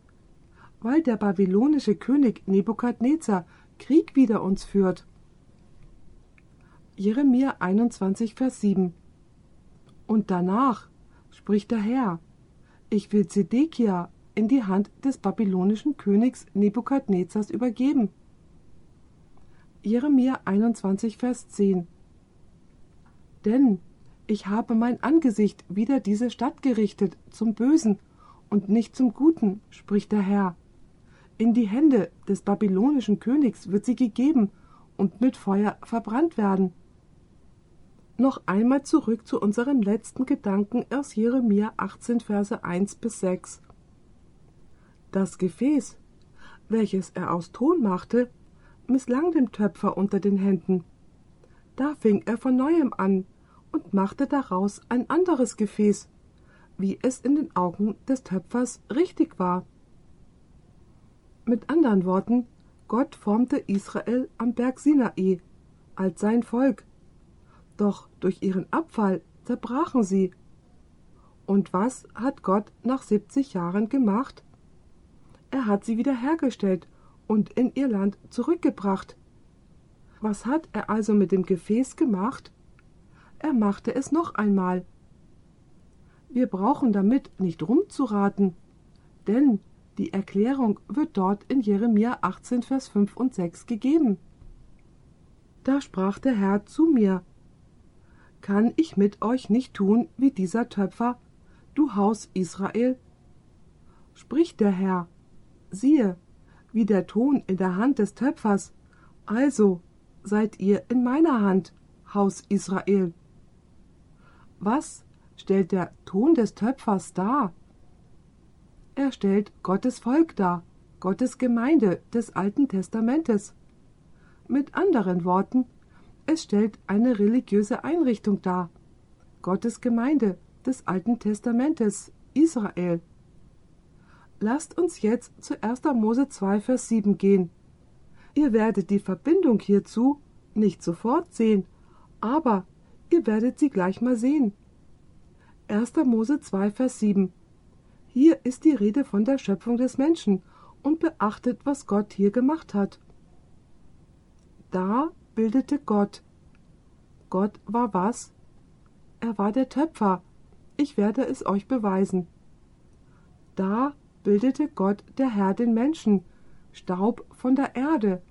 [SPEAKER 1] weil der babylonische König Nebukadnezar Krieg wider uns führt. Jeremia 21, Vers 7. Und danach spricht der Herr, ich will Zedekia in die Hand des babylonischen Königs Nebukadnezars übergeben. Jeremia 21, Vers 10. Denn ich habe mein Angesicht wider diese Stadt gerichtet zum Bösen und nicht zum Guten, spricht der Herr. In die Hände des babylonischen Königs wird sie gegeben und mit Feuer verbrannt werden noch einmal zurück zu unserem letzten Gedanken aus Jeremia 18, Verse 1 bis 6. Das Gefäß, welches er aus Ton machte, misslang dem Töpfer unter den Händen. Da fing er von neuem an und machte daraus ein anderes Gefäß, wie es in den Augen des Töpfers richtig war. Mit anderen Worten, Gott formte Israel am Berg Sinai als sein Volk doch durch ihren Abfall zerbrachen sie. Und was hat Gott nach 70 Jahren gemacht? Er hat sie wiederhergestellt und in ihr Land zurückgebracht. Was hat er also mit dem Gefäß gemacht? Er machte es noch einmal. Wir brauchen damit nicht rumzuraten, denn die Erklärung wird dort in Jeremia 18, Vers 5 und 6 gegeben. Da sprach der Herr zu mir: Kann ich mit euch nicht tun wie dieser Töpfer, du Haus Israel? Spricht der Herr: Siehe, wie der Ton in der Hand des Töpfers, also seid ihr in meiner Hand, Haus Israel. Was stellt der Ton des Töpfers dar? Er stellt Gottes Volk dar, Gottes Gemeinde des Alten Testamentes. Mit anderen Worten, es stellt eine religiöse Einrichtung dar, Gottes Gemeinde des Alten Testamentes, Israel. Lasst uns jetzt zu 1. Mose 2, Vers 7 gehen. Ihr werdet die Verbindung hierzu nicht sofort sehen, aber ihr werdet sie gleich mal sehen. 1. Mose 2, Vers 7. Hier ist die Rede von der Schöpfung des Menschen und beachtet, was Gott hier gemacht hat. Da bildete Gott. Gott war was? Er war der Töpfer. Ich werde es euch beweisen. Da bildete Gott der Herr den Menschen, Staub von der Erde.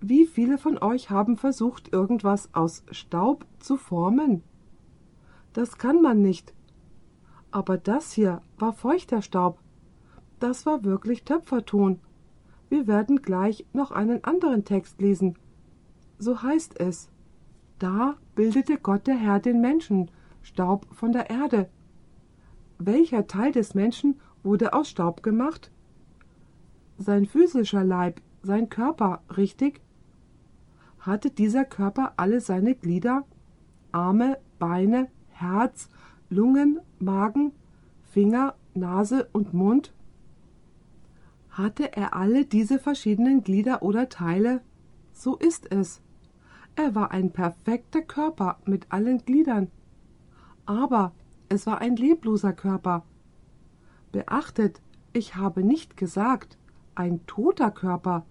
[SPEAKER 1] Wie viele von euch haben versucht, irgendwas aus Staub zu formen? Das kann man nicht. Aber das hier war feuchter Staub. Das war wirklich Töpferton. Wir werden gleich noch einen anderen Text lesen. So heißt es. Da bildete Gott der Herr den Menschen, Staub von der Erde. Welcher Teil des Menschen wurde aus Staub gemacht? Sein physischer Leib, sein Körper, richtig? Hatte dieser Körper alle seine Glieder? Arme, Beine, Herz, Lungen, Magen, Finger, Nase und Mund? Hatte er alle diese verschiedenen Glieder oder Teile? So ist es. Er war ein perfekter Körper mit allen Gliedern. Aber es war ein lebloser Körper. Beachtet, ich habe nicht gesagt ein toter Körper.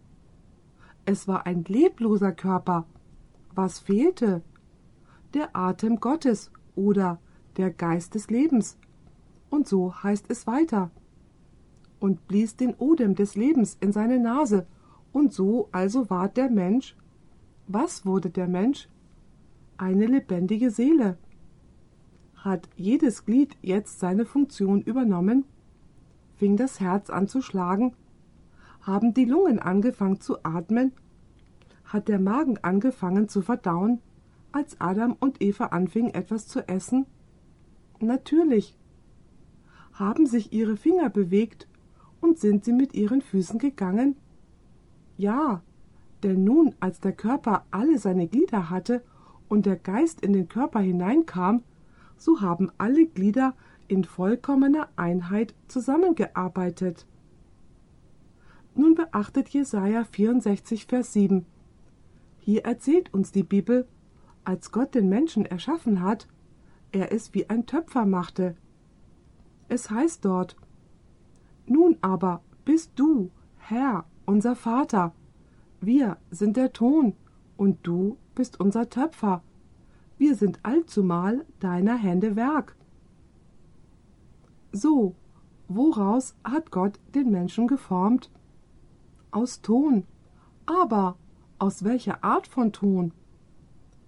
[SPEAKER 1] Es war ein lebloser Körper. Was fehlte? Der Atem Gottes oder der Geist des Lebens. Und so heißt es weiter. Und blies den Odem des Lebens in seine Nase, und so also ward der Mensch. Was wurde der Mensch? Eine lebendige Seele. Hat jedes Glied jetzt seine Funktion übernommen? Fing das Herz an zu schlagen? Haben die Lungen angefangen zu atmen? Hat der Magen angefangen zu verdauen? als Adam und Eva anfingen etwas zu essen? Natürlich. Haben sich ihre Finger bewegt und sind sie mit ihren Füßen gegangen? Ja, denn nun, als der Körper alle seine Glieder hatte und der Geist in den Körper hineinkam, so haben alle Glieder in vollkommener Einheit zusammengearbeitet. Nun beachtet Jesaja 64, Vers 7. Hier erzählt uns die Bibel, als Gott den Menschen erschaffen hat, er es wie ein Töpfer machte. Es heißt dort Nun aber bist du, Herr, unser Vater, wir sind der Ton, und du bist unser Töpfer, wir sind allzumal deiner Hände Werk. So, woraus hat Gott den Menschen geformt? Aus Ton. Aber aus welcher Art von Ton?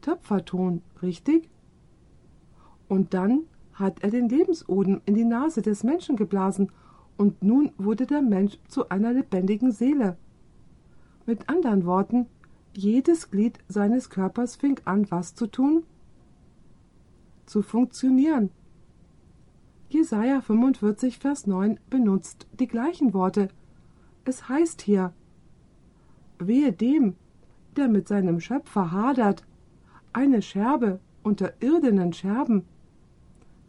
[SPEAKER 1] Töpferton, richtig? Und dann hat er den Lebensodem in die Nase des Menschen geblasen, und nun wurde der Mensch zu einer lebendigen Seele. Mit anderen Worten, jedes Glied seines Körpers fing an, was zu tun? Zu funktionieren. Jesaja 45, Vers 9 benutzt die gleichen Worte. Es heißt hier: Wehe dem, der mit seinem Schöpfer hadert eine Scherbe unter irdenen Scherben.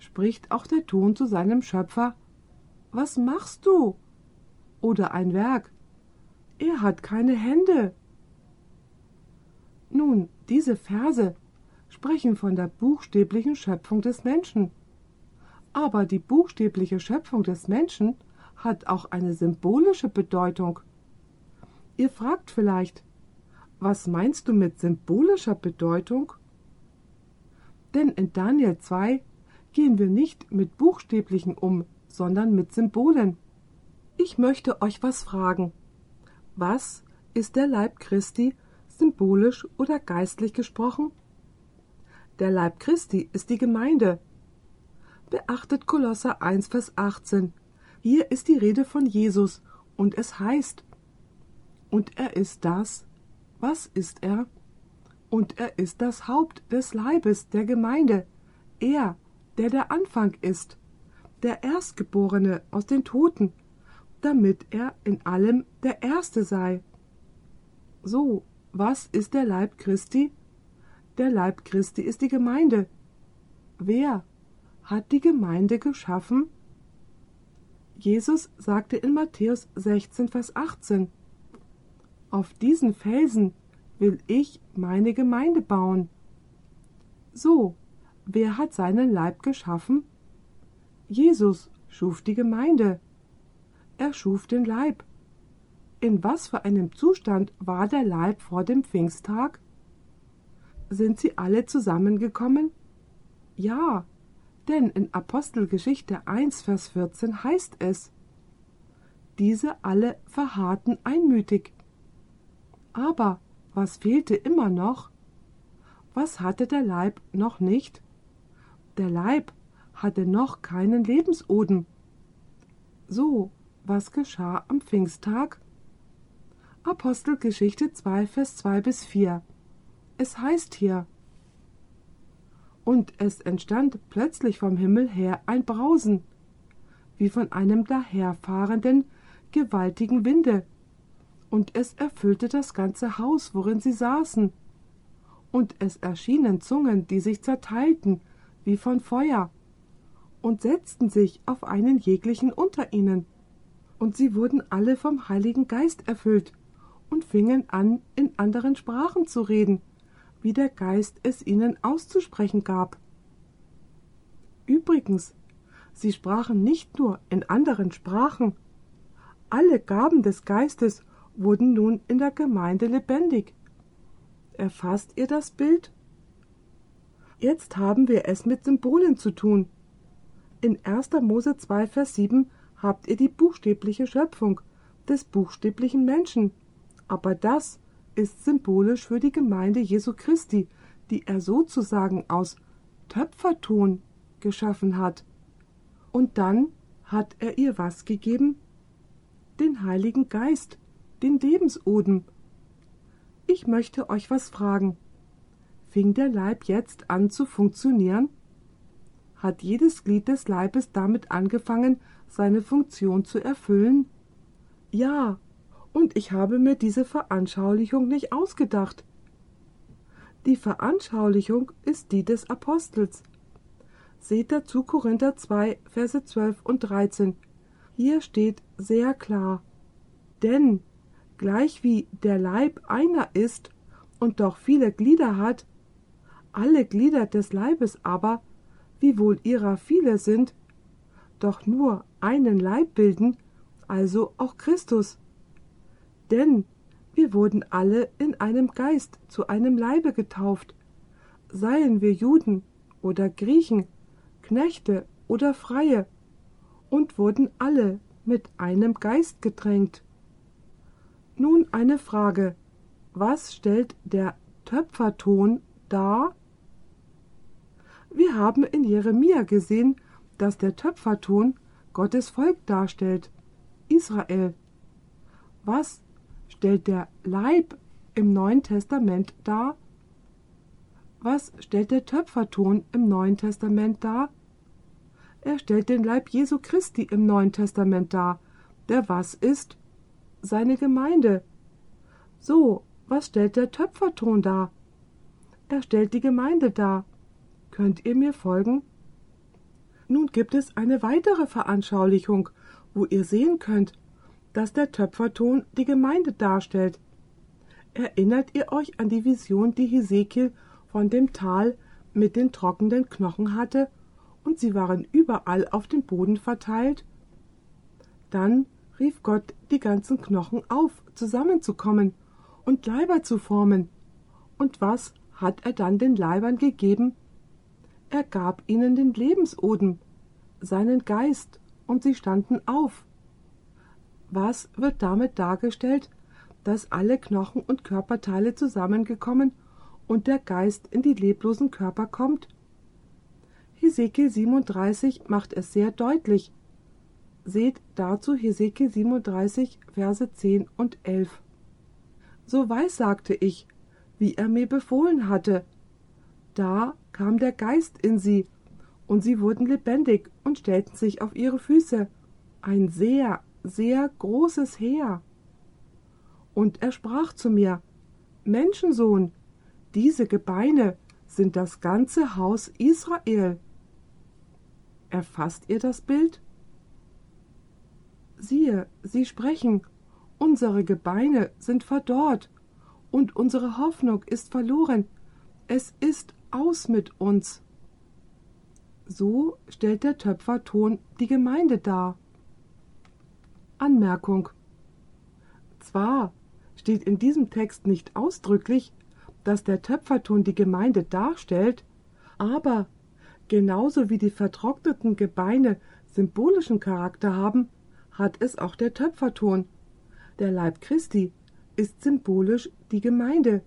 [SPEAKER 1] Spricht auch der Ton zu seinem Schöpfer Was machst du? Oder ein Werk Er hat keine Hände. Nun, diese Verse sprechen von der buchstäblichen Schöpfung des Menschen. Aber die buchstäbliche Schöpfung des Menschen hat auch eine symbolische Bedeutung. Ihr fragt vielleicht, was meinst du mit symbolischer Bedeutung? Denn in Daniel 2 gehen wir nicht mit Buchstäblichen um, sondern mit Symbolen. Ich möchte euch was fragen. Was ist der Leib Christi symbolisch oder geistlich gesprochen? Der Leib Christi ist die Gemeinde. Beachtet Kolosser 1, Vers 18. Hier ist die Rede von Jesus und es heißt, und er ist das, was ist er? Und er ist das Haupt des Leibes der Gemeinde, er, der der Anfang ist, der Erstgeborene aus den Toten, damit er in allem der Erste sei. So, was ist der Leib Christi? Der Leib Christi ist die Gemeinde. Wer hat die Gemeinde geschaffen? Jesus sagte in Matthäus 16, Vers 18, Auf diesen Felsen will ich meine Gemeinde bauen. So, wer hat seinen Leib geschaffen? Jesus schuf die Gemeinde er schuf den Leib. In was für einem Zustand war der Leib vor dem Pfingsttag? Sind sie alle zusammengekommen? Ja, denn in Apostelgeschichte 1, Vers 14 heißt es, diese alle verharrten einmütig. Aber was fehlte immer noch? Was hatte der Leib noch nicht? Der Leib hatte noch keinen Lebensodem. So was geschah am Pfingsttag? Apostelgeschichte 2, Vers 2 bis 4. Es heißt hier, und es entstand plötzlich vom Himmel her ein Brausen, wie von einem daherfahrenden, gewaltigen Winde, und es erfüllte das ganze Haus, worin sie saßen, und es erschienen Zungen, die sich zerteilten, wie von Feuer, und setzten sich auf einen jeglichen unter ihnen. Und sie wurden alle vom Heiligen Geist erfüllt und fingen an, in anderen Sprachen zu reden, wie der Geist es ihnen auszusprechen gab. Übrigens, sie sprachen nicht nur in anderen Sprachen, alle Gaben des Geistes wurden nun in der Gemeinde lebendig. Erfasst ihr das Bild? Jetzt haben wir es mit Symbolen zu tun. In 1. Mose 2, Vers 7 habt ihr die buchstäbliche Schöpfung des buchstäblichen Menschen. Aber das ist symbolisch für die Gemeinde Jesu Christi, die er sozusagen aus Töpferton geschaffen hat. Und dann hat er ihr was gegeben? Den Heiligen Geist, den Lebensodem. Ich möchte euch was fragen. Fing der Leib jetzt an zu funktionieren? Hat jedes Glied des Leibes damit angefangen, seine Funktion zu erfüllen? Ja, und ich habe mir diese Veranschaulichung nicht ausgedacht. Die Veranschaulichung ist die des Apostels. Seht dazu Korinther 2, Verse 12 und 13. Hier steht sehr klar: Denn gleichwie der Leib einer ist und doch viele Glieder hat, alle Glieder des Leibes aber, wiewohl ihrer viele sind, doch nur einen Leib bilden, also auch Christus. Denn wir wurden alle in einem Geist zu einem Leibe getauft, seien wir Juden oder Griechen, Knechte oder Freie, und wurden alle mit einem Geist getränkt. Nun eine Frage. Was stellt der Töpferton dar? Wir haben in Jeremia gesehen, dass der Töpferton Gottes Volk darstellt, Israel. Was stellt der Leib im Neuen Testament dar? Was stellt der Töpferton im Neuen Testament dar? Er stellt den Leib Jesu Christi im Neuen Testament dar, der was ist? Seine Gemeinde. So, was stellt der Töpferton dar? Er stellt die Gemeinde dar. Könnt ihr mir folgen? Nun gibt es eine weitere Veranschaulichung, wo ihr sehen könnt, dass der Töpferton die Gemeinde darstellt. Erinnert ihr euch an die Vision, die Hesekiel von dem Tal mit den trockenen Knochen hatte, und sie waren überall auf dem Boden verteilt? Dann rief Gott die ganzen Knochen auf, zusammenzukommen und Leiber zu formen. Und was hat er dann den Leibern gegeben? Er gab ihnen den Lebensodem, seinen Geist, und sie standen auf. Was wird damit dargestellt, dass alle Knochen und Körperteile zusammengekommen und der Geist in die leblosen Körper kommt? Hesekiel 37 macht es sehr deutlich. Seht dazu Hesekiel 37, Verse 10 und 11. So weissagte ich, wie er mir befohlen hatte. Da kam der Geist in sie, und sie wurden lebendig und stellten sich auf ihre Füße. Ein sehr, sehr großes Heer. Und er sprach zu mir, Menschensohn, diese Gebeine sind das ganze Haus Israel. Erfasst ihr das Bild? Siehe, sie sprechen, unsere Gebeine sind verdorrt, und unsere Hoffnung ist verloren, es ist aus mit uns. So stellt der Töpferton die Gemeinde dar. Anmerkung Zwar steht in diesem Text nicht ausdrücklich, dass der Töpferton die Gemeinde darstellt, aber genauso wie die vertrockneten Gebeine symbolischen Charakter haben, hat es auch der Töpferton. Der Leib Christi ist symbolisch die Gemeinde.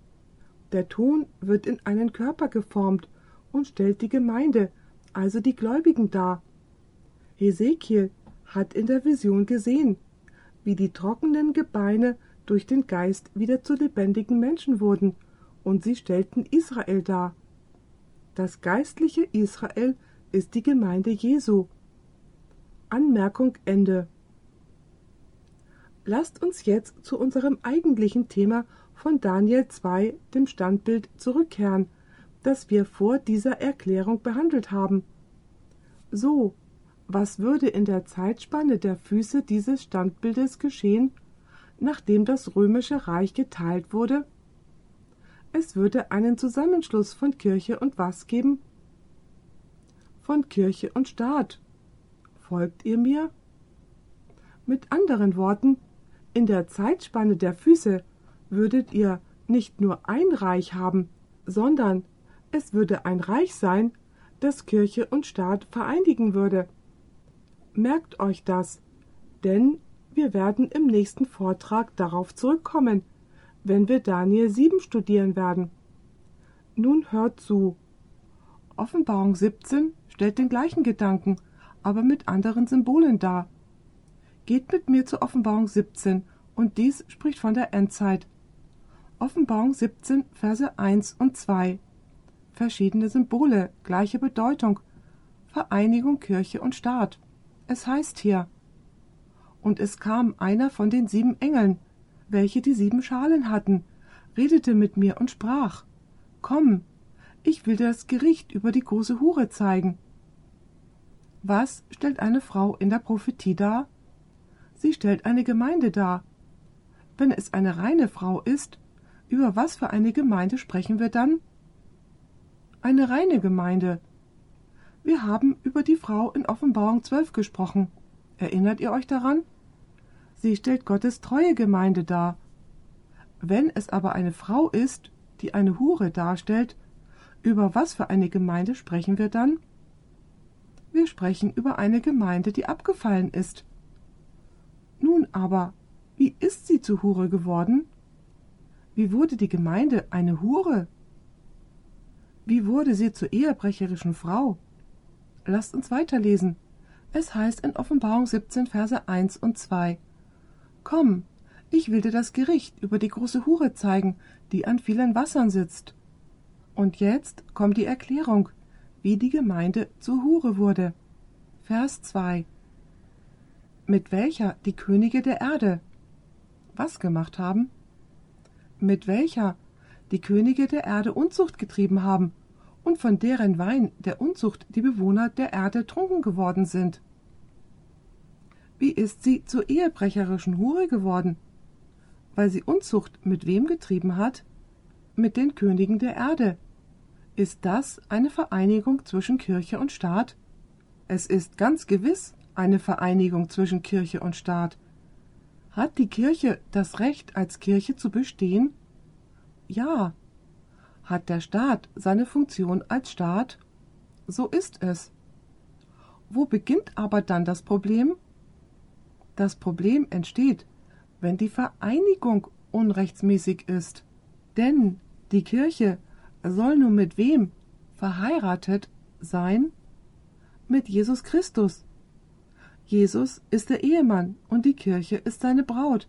[SPEAKER 1] Der Ton wird in einen Körper geformt und stellt die Gemeinde, also die Gläubigen dar. Hesekiel hat in der Vision gesehen, wie die trockenen Gebeine durch den Geist wieder zu lebendigen Menschen wurden, und sie stellten Israel dar. Das geistliche Israel ist die Gemeinde Jesu. Anmerkung Ende. Lasst uns jetzt zu unserem eigentlichen Thema von Daniel 2, dem Standbild, zurückkehren, das wir vor dieser Erklärung behandelt haben. So, was würde in der Zeitspanne der Füße dieses Standbildes geschehen, nachdem das römische Reich geteilt wurde? Es würde einen Zusammenschluss von Kirche und was geben? Von Kirche und Staat. Folgt ihr mir? Mit anderen Worten, in der Zeitspanne der Füße würdet ihr nicht nur ein Reich haben, sondern es würde ein Reich sein, das Kirche und Staat vereinigen würde. Merkt euch das, denn wir werden im nächsten Vortrag darauf zurückkommen, wenn wir Daniel 7 studieren werden. Nun hört zu. Offenbarung 17 stellt den gleichen Gedanken, aber mit anderen Symbolen dar. Geht mit mir zur Offenbarung 17 und dies spricht von der Endzeit. Offenbarung 17, Verse 1 und 2. Verschiedene Symbole, gleiche Bedeutung. Vereinigung Kirche und Staat. Es heißt hier, und es kam einer von den sieben Engeln, welche die sieben Schalen hatten, redete mit mir und sprach, Komm, ich will dir das Gericht über die große Hure zeigen. Was stellt eine Frau in der Prophetie dar? Sie stellt eine Gemeinde dar. Wenn es eine reine Frau ist, über was für eine Gemeinde sprechen wir dann? Eine reine Gemeinde. Wir haben über die Frau in Offenbarung 12 gesprochen. Erinnert ihr euch daran? Sie stellt Gottes treue Gemeinde dar. Wenn es aber eine Frau ist, die eine Hure darstellt, über was für eine Gemeinde sprechen wir dann? Wir sprechen über eine Gemeinde, die abgefallen ist. Nun aber, wie ist sie zu Hure geworden? Wie wurde die Gemeinde eine Hure? Wie wurde sie zur ehebrecherischen Frau? Lasst uns weiterlesen. Es heißt in Offenbarung 17, Verse 1 und 2. Komm, ich will dir das Gericht über die große Hure zeigen, die an vielen Wassern sitzt. Und jetzt kommt die Erklärung, wie die Gemeinde zur Hure wurde. Vers 2 Mit welcher die Könige der Erde was gemacht haben? Mit welcher die Könige der Erde Unzucht getrieben haben und von deren Wein der Unzucht die Bewohner der Erde trunken geworden sind. Wie ist sie zur ehebrecherischen Hure geworden? Weil sie Unzucht mit wem getrieben hat? Mit den Königen der Erde. Ist das eine Vereinigung zwischen Kirche und Staat? Es ist ganz gewiss eine Vereinigung zwischen Kirche und Staat. Hat die Kirche das Recht, als Kirche zu bestehen? Ja. Hat der Staat seine Funktion als Staat? So ist es. Wo beginnt aber dann das Problem? Das Problem entsteht, wenn die Vereinigung unrechtsmäßig ist. Denn die Kirche soll nun mit wem verheiratet sein? Mit Jesus Christus. Jesus ist der Ehemann und die Kirche ist seine Braut.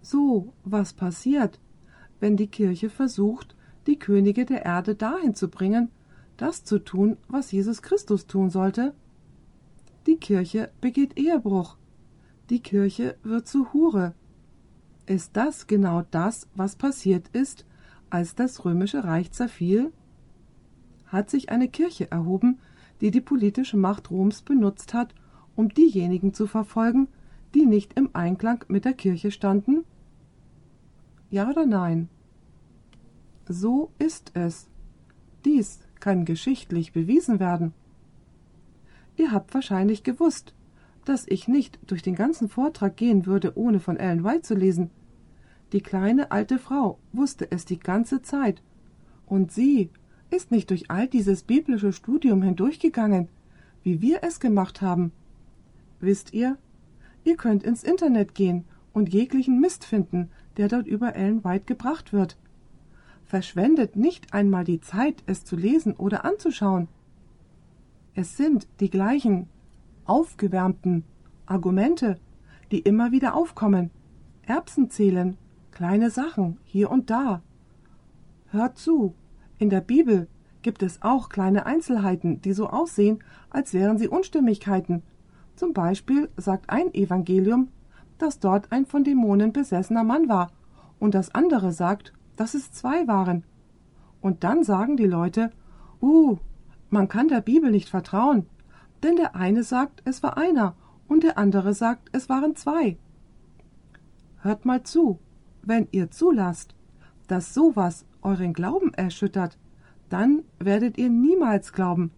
[SPEAKER 1] So, was passiert, wenn die Kirche versucht, die Könige der Erde dahin zu bringen, das zu tun, was Jesus Christus tun sollte? Die Kirche begeht Ehebruch. Die Kirche wird zu Hure. Ist das genau das, was passiert ist, als das römische Reich zerfiel? Hat sich eine Kirche erhoben, die die politische Macht Roms benutzt hat, um diejenigen zu verfolgen, die nicht im Einklang mit der Kirche standen? Ja oder nein? So ist es. Dies kann geschichtlich bewiesen werden. Ihr habt wahrscheinlich gewusst, dass ich nicht durch den ganzen Vortrag gehen würde, ohne von Ellen White zu lesen. Die kleine alte Frau wusste es die ganze Zeit. Und sie ist nicht durch all dieses biblische Studium hindurchgegangen, wie wir es gemacht haben. Wisst ihr? Ihr könnt ins Internet gehen und jeglichen Mist finden, der dort über Ellen White gebracht wird. Verschwendet nicht einmal die Zeit, es zu lesen oder anzuschauen. Es sind die gleichen aufgewärmten Argumente, die immer wieder aufkommen. Erbsen zählen, kleine Sachen hier und da. Hört zu, in der Bibel gibt es auch kleine Einzelheiten, die so aussehen, als wären sie Unstimmigkeiten zum Beispiel sagt ein Evangelium, dass dort ein von Dämonen besessener Mann war, und das andere sagt, dass es zwei waren. Und dann sagen die Leute, uh, man kann der Bibel nicht vertrauen, denn der eine sagt, es war einer, und der andere sagt, es waren zwei. Hört mal zu, wenn ihr zulasst, dass sowas euren Glauben erschüttert, dann werdet ihr niemals glauben.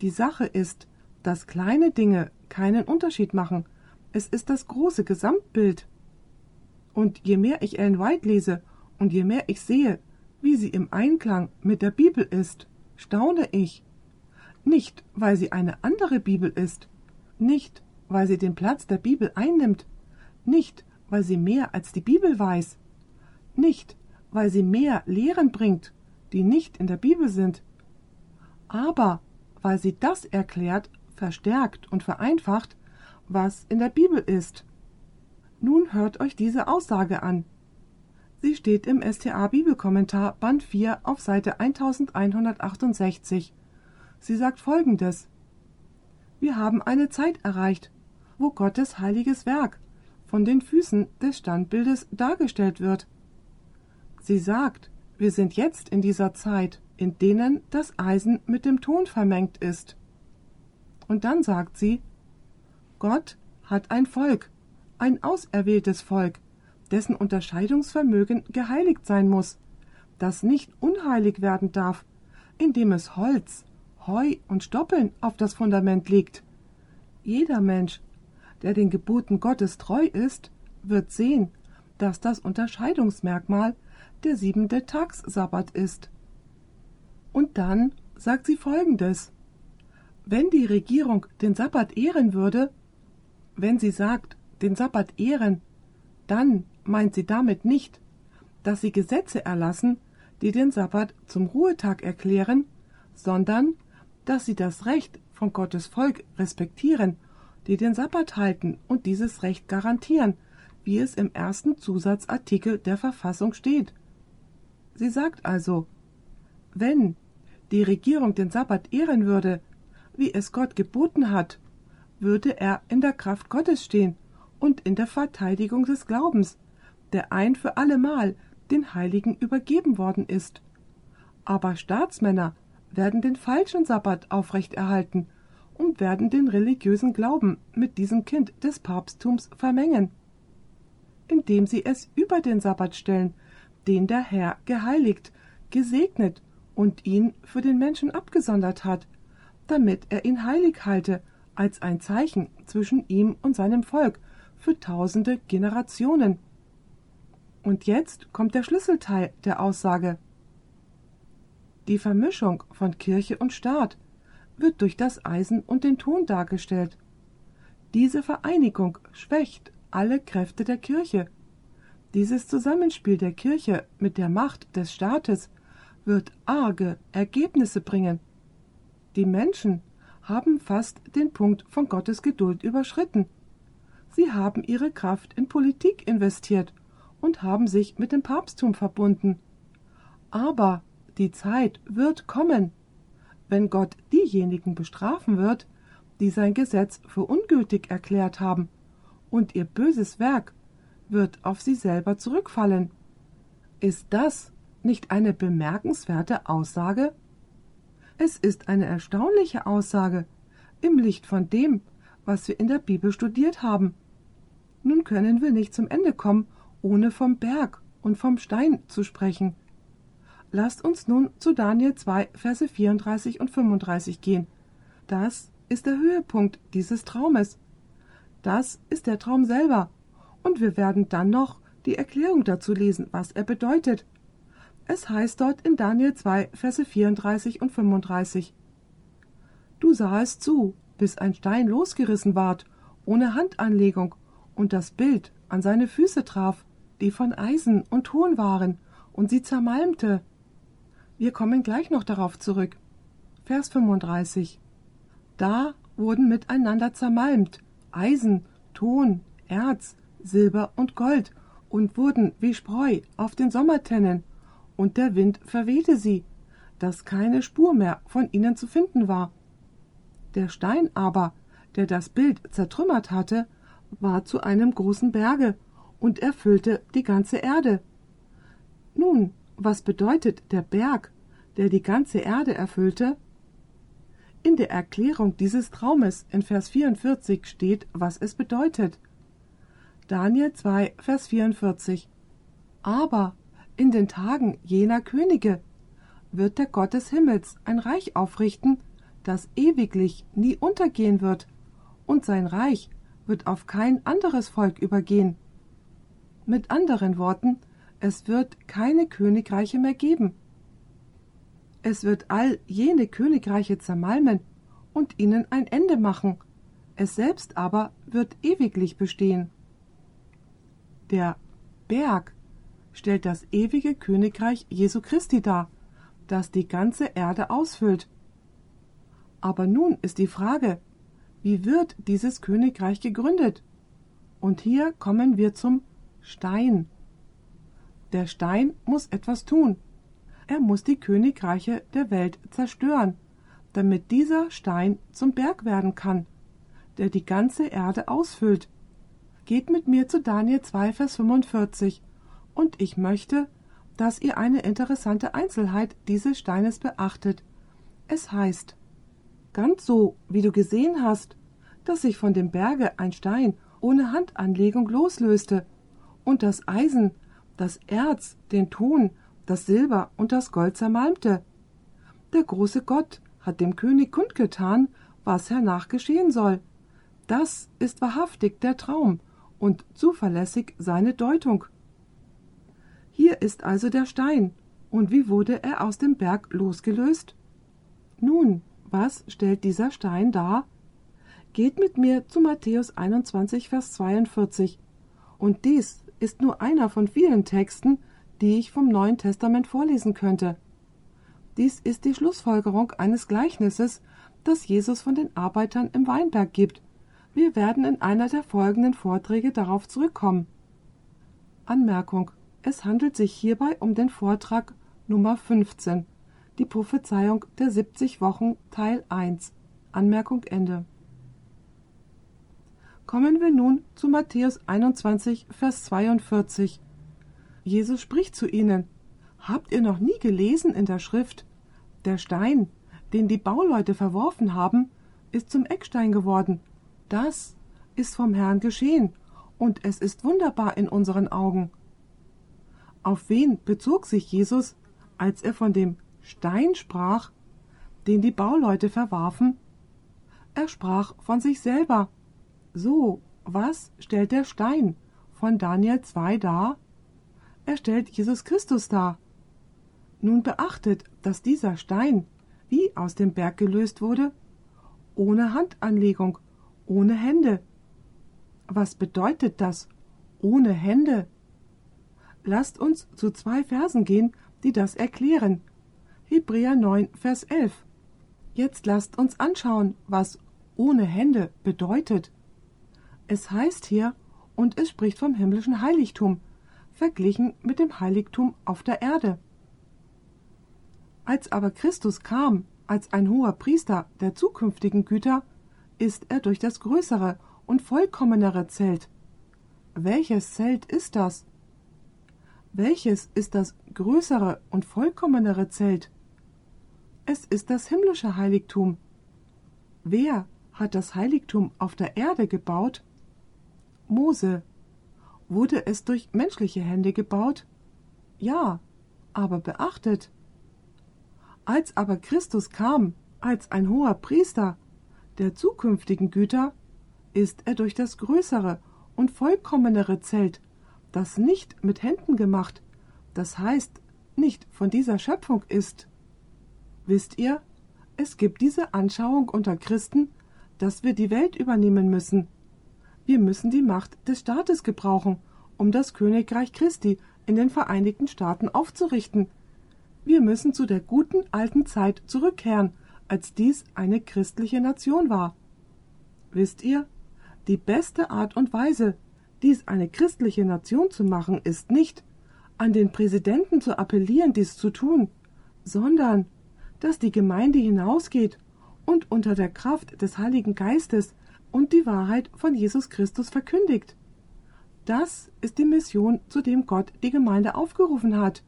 [SPEAKER 1] Die Sache ist, dass kleine Dinge keinen Unterschied machen. Es ist das große Gesamtbild. Und je mehr ich Ellen White lese und je mehr ich sehe, wie sie im Einklang mit der Bibel ist, staune ich. Nicht, weil sie eine andere Bibel ist, nicht, weil sie den Platz der Bibel einnimmt, nicht, weil sie mehr als die Bibel weiß, nicht, weil sie mehr Lehren bringt, die nicht in der Bibel sind, aber weil sie das erklärt, verstärkt und vereinfacht, was in der Bibel ist. Nun hört euch diese Aussage an. Sie steht im STA Bibelkommentar Band 4 auf Seite 1168. Sie sagt folgendes: Wir haben eine Zeit erreicht, wo Gottes heiliges Werk von den Füßen des Standbildes dargestellt wird. Sie sagt, wir sind jetzt in dieser Zeit, in denen das Eisen mit dem Ton vermengt ist. Und dann sagt sie, Gott hat ein Volk, ein auserwähltes Volk, dessen Unterscheidungsvermögen geheiligt sein muss, das nicht unheilig werden darf, indem es Holz, Heu und Stoppeln auf das Fundament legt. Jeder Mensch, der den Geboten Gottes treu ist, wird sehen, dass das Unterscheidungsmerkmal der siebente Tagssabbat ist. Und dann sagt sie folgendes wenn die Regierung den Sabbat ehren würde, wenn sie sagt, den Sabbat ehren, dann meint sie damit nicht, dass sie Gesetze erlassen, die den Sabbat zum Ruhetag erklären, sondern dass sie das Recht von Gottes Volk respektieren, die den Sabbat halten und dieses Recht garantieren, wie es im ersten Zusatzartikel der Verfassung steht. Sie sagt also, wenn die Regierung den Sabbat ehren würde, wie es Gott geboten hat, würde er in der Kraft Gottes stehen und in der Verteidigung des Glaubens, der ein für allemal den Heiligen übergeben worden ist. Aber Staatsmänner werden den falschen Sabbat aufrechterhalten und werden den religiösen Glauben mit diesem Kind des Papsttums vermengen, indem sie es über den Sabbat stellen, den der Herr geheiligt, gesegnet und ihn für den Menschen abgesondert hat, damit er ihn heilig halte, als ein Zeichen zwischen ihm und seinem Volk für tausende Generationen. Und jetzt kommt der Schlüsselteil der Aussage. Die Vermischung von Kirche und Staat wird durch das Eisen und den Ton dargestellt. Diese Vereinigung schwächt alle Kräfte der Kirche. Dieses Zusammenspiel der Kirche mit der Macht des Staates wird arge Ergebnisse bringen. Die Menschen haben fast den Punkt von Gottes Geduld überschritten. Sie haben ihre Kraft in Politik investiert und haben sich mit dem Papsttum verbunden. Aber die Zeit wird kommen, wenn Gott diejenigen bestrafen wird, die sein Gesetz für ungültig erklärt haben, und ihr böses Werk wird auf sie selber zurückfallen. Ist das nicht eine bemerkenswerte Aussage? Es ist eine erstaunliche Aussage im Licht von dem, was wir in der Bibel studiert haben. Nun können wir nicht zum Ende kommen, ohne vom Berg und vom Stein zu sprechen. Lasst uns nun zu Daniel 2, Verse 34 und 35 gehen. Das ist der Höhepunkt dieses Traumes. Das ist der Traum selber. Und wir werden dann noch die Erklärung dazu lesen, was er bedeutet. Es heißt dort in Daniel 2, Verse 34 und 35. Du sahest zu, bis ein Stein losgerissen ward, ohne Handanlegung, und das Bild an seine Füße traf, die von Eisen und Ton waren, und sie zermalmte. Wir kommen gleich noch darauf zurück. Vers 35. Da wurden miteinander zermalmt Eisen, Ton, Erz, Silber und Gold und wurden wie Spreu auf den Sommertennen und der Wind verwehte sie, dass keine Spur mehr von ihnen zu finden war. Der Stein aber, der das Bild zertrümmert hatte, war zu einem großen Berge und erfüllte die ganze Erde. Nun, was bedeutet der Berg, der die ganze Erde erfüllte? In der Erklärung dieses Traumes in Vers 44 steht, was es bedeutet. Daniel 2, Vers 44. Aber in den Tagen jener Könige wird der Gott des Himmels ein Reich aufrichten, das ewiglich nie untergehen wird, und sein Reich wird auf kein anderes Volk übergehen. Mit anderen Worten, es wird keine Königreiche mehr geben. Es wird all jene Königreiche zermalmen und ihnen ein Ende machen, es selbst aber wird ewiglich bestehen. Der Berg stellt das ewige Königreich Jesu Christi dar, das die ganze Erde ausfüllt. Aber nun ist die Frage, wie wird dieses Königreich gegründet? Und hier kommen wir zum Stein. Der Stein muss etwas tun. Er muss die Königreiche der Welt zerstören, damit dieser Stein zum Berg werden kann, der die ganze Erde ausfüllt. Geht mit mir zu Daniel 2, Vers 45 und ich möchte, dass ihr eine interessante Einzelheit dieses Steines beachtet. Es heißt, ganz so, wie du gesehen hast, dass sich von dem Berge ein Stein ohne Handanlegung loslöste und das Eisen, das Erz, den Ton, das Silber und das Gold zermalmte. Der große Gott hat dem König kundgetan, was hernach geschehen soll. Das ist wahrhaftig der Traum und zuverlässig seine Deutung. Hier ist also der Stein. Und wie wurde er aus dem Berg losgelöst? Nun, was stellt dieser Stein dar? Geht mit mir zu Matthäus 21, Vers 42. Und dies ist nur einer von vielen Texten, die ich vom Neuen Testament vorlesen könnte. Dies ist die Schlussfolgerung eines Gleichnisses, das Jesus von den Arbeitern im Weinberg gibt. Wir werden in einer der folgenden Vorträge darauf zurückkommen. Anmerkung es handelt sich hierbei um den Vortrag Nummer 15, die Prophezeiung der 70 Wochen Teil 1. Anmerkung Ende. Kommen wir nun zu Matthäus 21, Vers 42. Jesus spricht zu ihnen. Habt ihr noch nie gelesen in der Schrift? Der Stein, den die Bauleute verworfen haben, ist zum Eckstein geworden. Das ist vom Herrn geschehen, und es ist wunderbar in unseren Augen. Auf wen bezog sich Jesus, als er von dem Stein sprach, den die Bauleute verwarfen? Er sprach von sich selber. So, was stellt der Stein von Daniel 2 dar? Er stellt Jesus Christus dar. Nun beachtet, dass dieser Stein, wie aus dem Berg gelöst wurde, ohne Handanlegung, ohne Hände. Was bedeutet das? Ohne Hände. Lasst uns zu zwei Versen gehen, die das erklären. Hebräer 9, Vers 11. Jetzt lasst uns anschauen, was ohne Hände bedeutet. Es heißt hier, und es spricht vom himmlischen Heiligtum, verglichen mit dem Heiligtum auf der Erde. Als aber Christus kam, als ein hoher Priester der zukünftigen Güter, ist er durch das größere und vollkommenere Zelt. Welches Zelt ist das? Welches ist das größere und vollkommenere Zelt? Es ist das himmlische Heiligtum. Wer hat das Heiligtum auf der Erde gebaut? Mose. Wurde es durch menschliche Hände gebaut? Ja, aber beachtet. Als aber Christus kam, als ein hoher Priester der zukünftigen Güter, ist er durch das größere und vollkommenere Zelt, das nicht mit Händen gemacht, das heißt nicht von dieser Schöpfung ist. Wisst ihr, es gibt diese Anschauung unter Christen, dass wir die Welt übernehmen müssen. Wir müssen die Macht des Staates gebrauchen, um das Königreich Christi in den Vereinigten Staaten aufzurichten. Wir müssen zu der guten alten Zeit zurückkehren, als dies eine christliche Nation war. Wisst ihr, die beste Art und Weise, dies eine christliche Nation zu machen, ist nicht, an den Präsidenten zu appellieren, dies zu tun, sondern dass die Gemeinde hinausgeht und unter der Kraft des Heiligen Geistes und die Wahrheit von Jesus Christus verkündigt. Das ist die Mission, zu dem Gott die Gemeinde aufgerufen hat.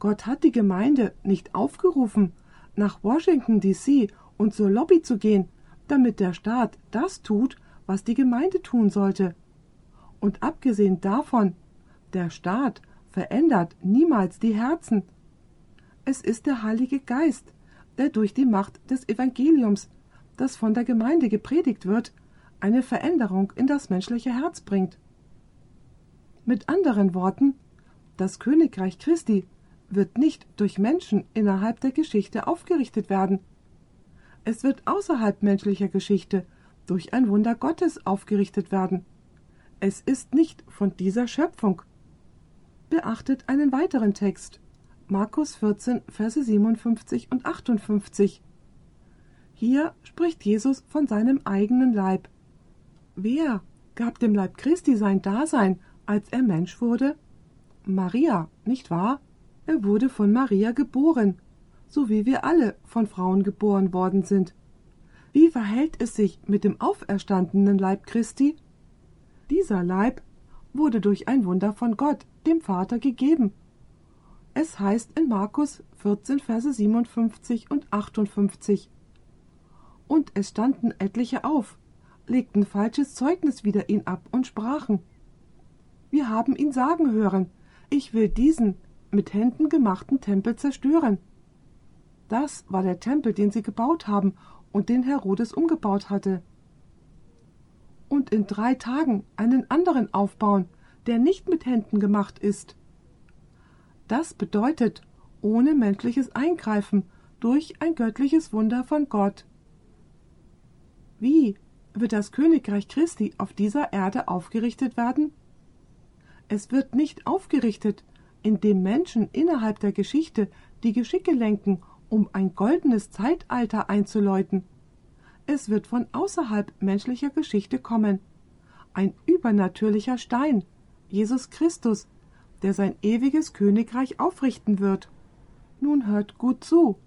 [SPEAKER 1] Gott hat die Gemeinde nicht aufgerufen, nach Washington DC und zur Lobby zu gehen, damit der Staat das tut, was die Gemeinde tun sollte. Und abgesehen davon, der Staat verändert niemals die Herzen. Es ist der Heilige Geist, der durch die Macht des Evangeliums, das von der Gemeinde gepredigt wird, eine Veränderung in das menschliche Herz bringt. Mit anderen Worten, das Königreich Christi wird nicht durch Menschen innerhalb der Geschichte aufgerichtet werden. Es wird außerhalb menschlicher Geschichte durch ein Wunder Gottes aufgerichtet werden. Es ist nicht von dieser Schöpfung. Beachtet einen weiteren Text. Markus 14, Verse 57 und 58. Hier spricht Jesus von seinem eigenen Leib. Wer gab dem Leib Christi sein Dasein, als er Mensch wurde? Maria, nicht wahr? Er wurde von Maria geboren, so wie wir alle von Frauen geboren worden sind. Wie verhält es sich mit dem auferstandenen Leib Christi? Dieser Leib wurde durch ein Wunder von Gott, dem Vater, gegeben. Es heißt in Markus 14, Verse 57 und 58. Und es standen etliche auf, legten falsches Zeugnis wider ihn ab und sprachen: Wir haben ihn sagen hören, ich will diesen mit Händen gemachten Tempel zerstören. Das war der Tempel, den sie gebaut haben und den Herodes umgebaut hatte. Und in drei Tagen einen anderen aufbauen, der nicht mit Händen gemacht ist. Das bedeutet ohne menschliches Eingreifen durch ein göttliches Wunder von Gott. Wie wird das Königreich Christi auf dieser Erde aufgerichtet werden? Es wird nicht aufgerichtet, in dem Menschen innerhalb der Geschichte die Geschicke lenken, um ein goldenes Zeitalter einzuläuten. Es wird von außerhalb menschlicher Geschichte kommen. Ein übernatürlicher Stein, Jesus Christus, der sein ewiges Königreich aufrichten wird. Nun hört gut zu.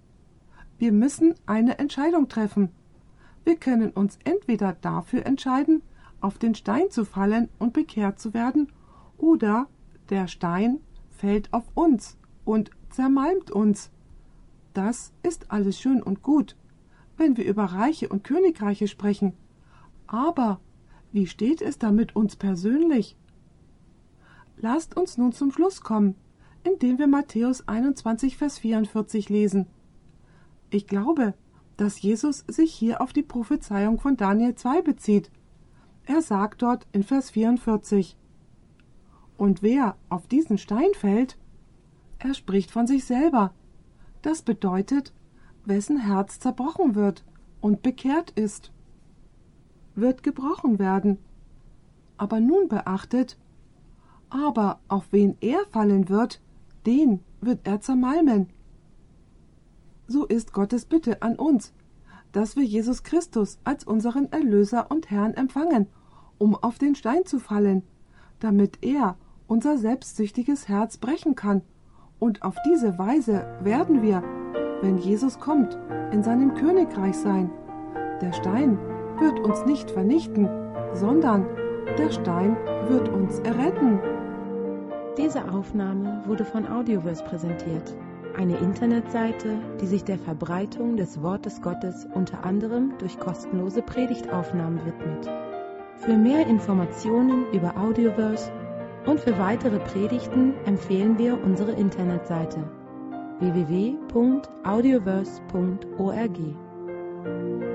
[SPEAKER 1] Wir müssen eine Entscheidung treffen. Wir können uns entweder dafür entscheiden, auf den Stein zu fallen und bekehrt zu werden, oder der Stein fällt auf uns und zermalmt uns. Das ist alles schön und gut, wenn wir über Reiche und Königreiche sprechen. Aber wie steht es damit uns persönlich? Lasst uns nun zum Schluss kommen, indem wir Matthäus 21, Vers 44 lesen. Ich glaube, dass Jesus sich hier auf die Prophezeiung von Daniel 2 bezieht. Er sagt dort in Vers 44, Und wer auf diesen Stein fällt, er spricht von sich selber. Das bedeutet, wessen Herz zerbrochen wird und bekehrt ist, wird gebrochen werden. Aber nun beachtet, aber auf wen er fallen wird, den wird er zermalmen. So ist Gottes Bitte an uns, dass wir Jesus Christus als unseren Erlöser und Herrn empfangen, um auf den Stein zu fallen, damit er unser selbstsüchtiges Herz brechen kann, und auf diese Weise werden wir, wenn Jesus kommt, in seinem Königreich sein. Der Stein wird uns nicht vernichten, sondern der Stein wird uns erretten.
[SPEAKER 2] Diese Aufnahme wurde von Audioverse präsentiert, eine Internetseite, die sich der Verbreitung des Wortes Gottes unter anderem durch kostenlose Predigtaufnahmen widmet. Für mehr Informationen über Audioverse und für weitere Predigten empfehlen wir unsere Internetseite www.audioverse.org.